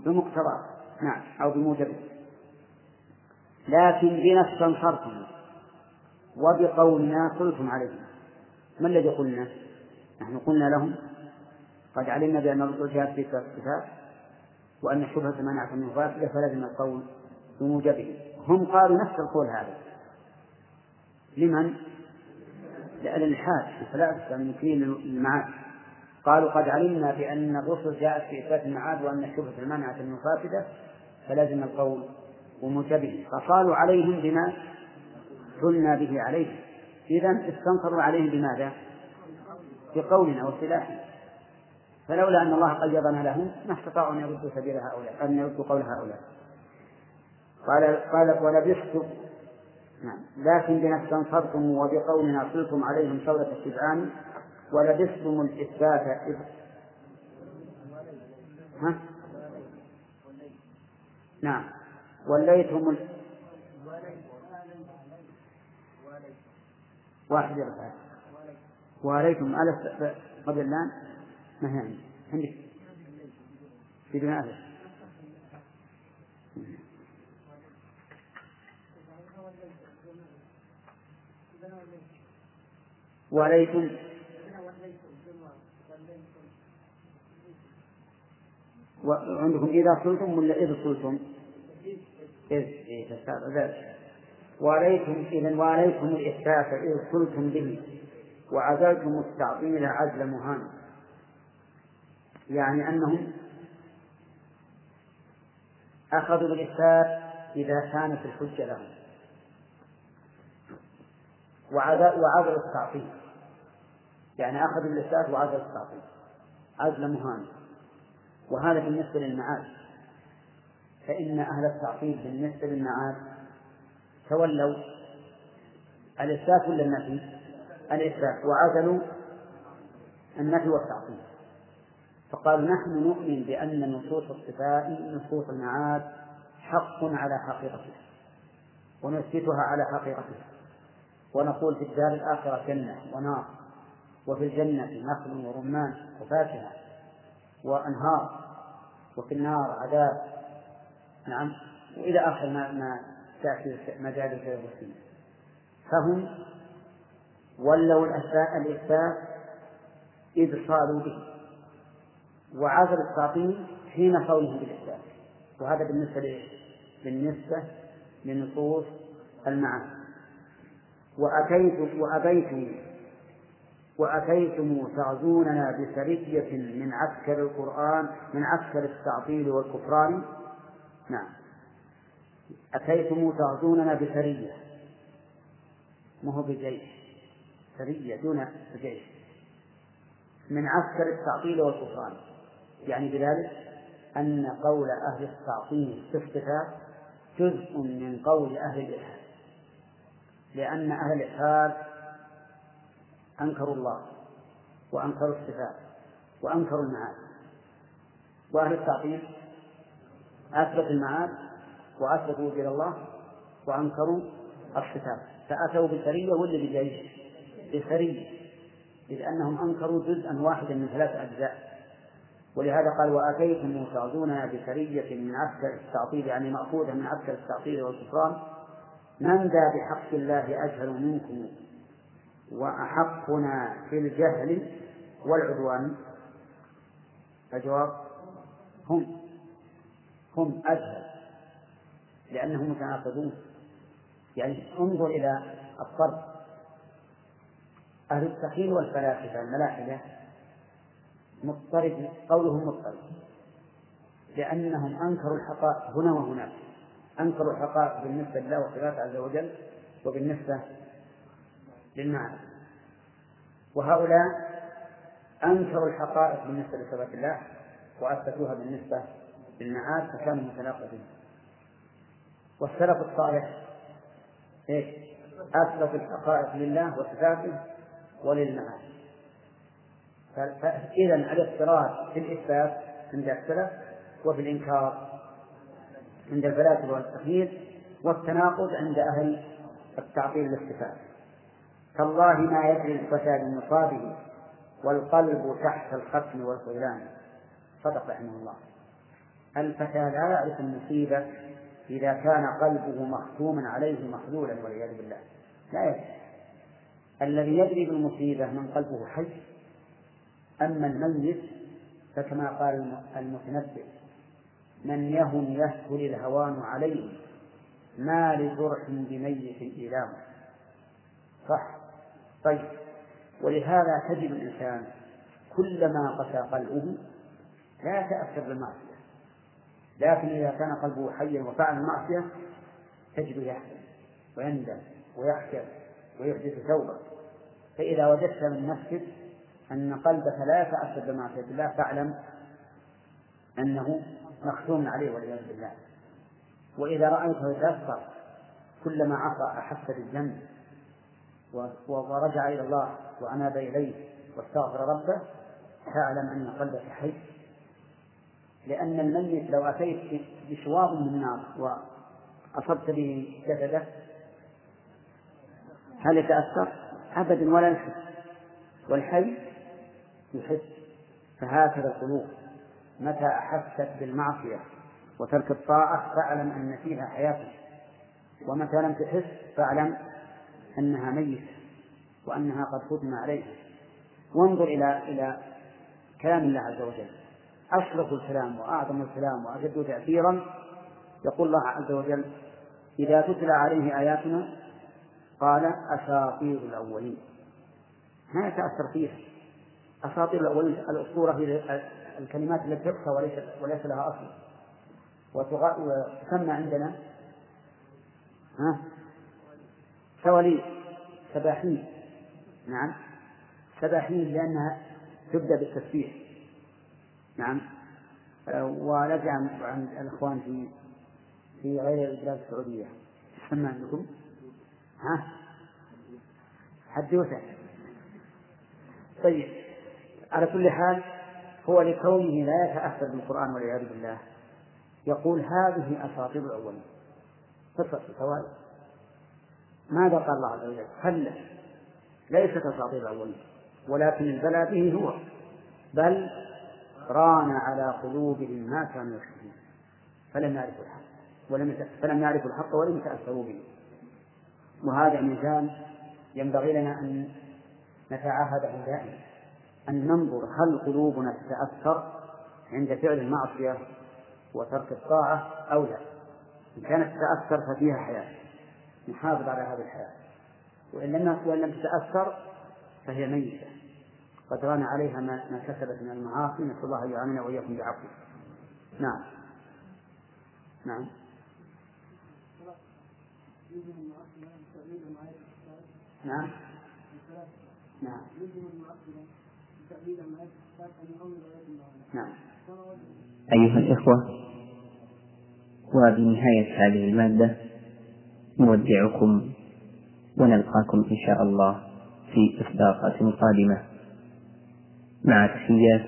بمقتضاه نعم أو بموجبه لكن بنا استنصرتم وبقولنا قلتم عليه ما الذي قلنا؟ نحن قلنا لهم قد علمنا بأن الرسول جاءت في الصفات وأن الشبهة منعت منه فاسدة فلازم القول بموجبه هم قالوا نفس القول هذا. لمن؟ لأهل الإلحاد الفلاسفة المنكرين المعاد. قالوا قد علمنا بأن الرسل جاءت في إثبات المعاد وأن الشبهة المانعة منه فاسدة فلازم القول وموجبه فقالوا عليهم بما قلنا به عليهم إذا استنصروا عليهم بماذا؟ بقولنا وسلاحنا فلولا أن الله قيضنا لهم ما استطاعوا أن يردوا سبيل هؤلاء أن يردوا قول هؤلاء قال قال ولبثت نعم لكن بما استنصرتم وبقولنا صلتم عليهم ثورة الشبعان ولبثتم الإثبات إذ ها؟ نعم وليتم واحد يرفع وليتم ألف قبل الآن؟ ما هي عندك بدون ألف وليتم وعندكم إذا صلتم ولا إذ صلتم؟ إذ. إيه وعليكم إذا وعليكم الإحساس إذ صلتم به وعزلتم التعطيل عزل مهان. يعني أنهم أخذوا بالإثبات إذا كانت الحجة لهم. وعزلوا التعطيل يعني أخذوا بالإثبات وعزلوا التعطيل عزل مهان. وهذا بالنسبة للمعاد فإن أهل التعطيل بالنسبة للمعاد تولوا الإثبات ولا النفي؟ الإثبات وعزلوا النفي والتعطيل. فقالوا نحن نؤمن بأن نصوص الصفات نصوص المعاد حق على حقيقته ونثبتها على حقيقتها. ونقول في الدار الآخرة جنة ونار وفي الجنة نخل ورمان وفاكهة وأنهار وفي النار عذاب. نعم. وإلى آخر ما ما تأتي مجال الفلسطين فهم ولوا الإثبات إذ صاروا به. وعزل التعطيل حين قولهم بالإثبات وهذا بالنسبة لإيش؟ بالنسبة لنصوص المعاني. وأتيت وأبيتم وأتيتم تعزوننا بسرية من عسكر القرآن من عسكر التعطيل والكفران. نعم. أتيتم تعزوننا بسرية. ما هو بجيش. سرية دون جيش. من عسكر التعطيل والكفران يعني بذلك أن قول أهل التعطيل في الصفات جزء من قول أهل الإلحاد لأن أهل الإلحاد أنكروا الله وأنكروا الصفات وأنكروا المعاد. وأهل التعطيل أثبت المعاد وأثبتوا وجود الله وأنكروا الصفات فأتوا بسرية ولا بجيش؟ بسرية إذ أنهم أنكروا جزءا واحدا من ثلاث أجزاء. ولهذا قال وأتيتم تعدوننا بسرية من عسكر التعطيل يعني مأخوذة من عسكر التعطيل والكفران. من ذا بحق الله أجهل منكم وأحقنا في الجهل والعدوان؟ الجواب هم. هم أجهل. لأنهم متناقضون. يعني انظر إلى الفرق أهل التخيل والفلاسفة الملاحدة مضطرب قولهم مضطرب لأنهم أنكروا الحقائق هنا وهناك. أنكروا الحقائق بالنسبة لله وصفاته عز وجل وبالنسبة للمعنى وهؤلاء أنكروا الحقائق بالنسبة لصفات الله وأثبتوها بالنسبة للمعاد فكانوا متناقضين. والسلف الصالح إيش؟ أثبت الحقائق لله وصفاته وللمعاد. فإذا الاضطراد في الإثبات عند السلف وفي الإنكار عند الفلاسفة والتخيير والتناقض عند أهل التعطيل للصفات. تالله ما يدري الفتى بمصابه والقلب تحت الختم والخذلان. صدق رحمه الله. الفتى لا يعرف المصيبة إذا كان قلبه مختوما عليه مخذولا والعياذ بالله. لا يدري الذي يدري بالمصيبة من قلبه حي أما الميت فكما قال المتنبئ من يهن يسهل الهوان عليه ما لجرح بميت إيلام صح. طيب. ولهذا تجد الإنسان كلما قسى قلبه لا يتأثر بالمعصية. لكن إذا كان قلبه حيا وفعل المعصية تجده يحزن ويندم ويحشر ويحدث توبة. فإذا وجدت من نفسك أن قلبك لا يتأثر بمعصية الله فاعلم أنه مختوم عليه والعياذ بالله. وإذا رأيته يتأثر كلما عصى أحس بالذنب ورجع إلى الله وأناب إليه واستغفر ربه فاعلم أن قلبك حي لأن الميت لو أتيت بشواظ من نار وأصبت به جسده هل يتأثر؟ أبدا ولا يحس. والحي يحس. فهكذا القلوب. متى أحست بالمعصية وترك الطاعة فاعلم أن فيها حياة. ومتى لم تحس فاعلم أنها ميتة وأنها قد ختم عليها. وانظر إلى إلى كلام الله عز وجل. أشرف الكلام وأعظم الكلام وأشد تأثيرا يقول الله عز وجل إذا تتلى عليه آياتنا قال أساطير الأولين. ما يتأثر فيها أساطير الأولين الأسطورة هي الكلمات التي تحصى وليس وليس لها أصل. وتسمى عندنا ها؟ سواليف سباحين. نعم. سباحين لأنها تبدأ بالتسبيح. نعم ونرجع عن الإخوان في في غير البلاد السعودية تسمى عندكم؟ ها؟ حدوثة طيب على كل حال هو لكونه لا يتأثر بالقرآن والعياذ بالله يقول هذه أساطير الأولين قصة سواء ماذا قال الله عز وجل؟ كلا ليست أساطير الأولين ولكن البلاء به هو بل ران على قلوبهم ما كانوا يكسبون فلم يعرفوا الحق. ولم فلم يعرفوا الحق ولم يتأثروا به. وهذا ميزان ينبغي لنا أن نتعاهده دائما. أن ننظر هل قلوبنا تتأثر عند فعل المعصية وترك الطاعة أو لا. إن كانت تتأثر ففيها حياة. نحافظ على هذه الحياة. وإن لم تتأثر فهي ميتة. قد ران عليها ما, ما كسبت من المعاصي. نسأل الله أن يعاننا وإياكم بعفوه نعم. نعم. نعم. نعم. نعم. أيها الإخوة وبنهاية هذه المادة نودعكم ونلقاكم إن شاء الله في إصداقات قادمة. مع تحيات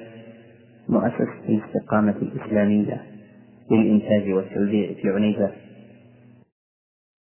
مؤسسة الاستقامة الإسلامية للإنتاج والتوزيع في عنيزة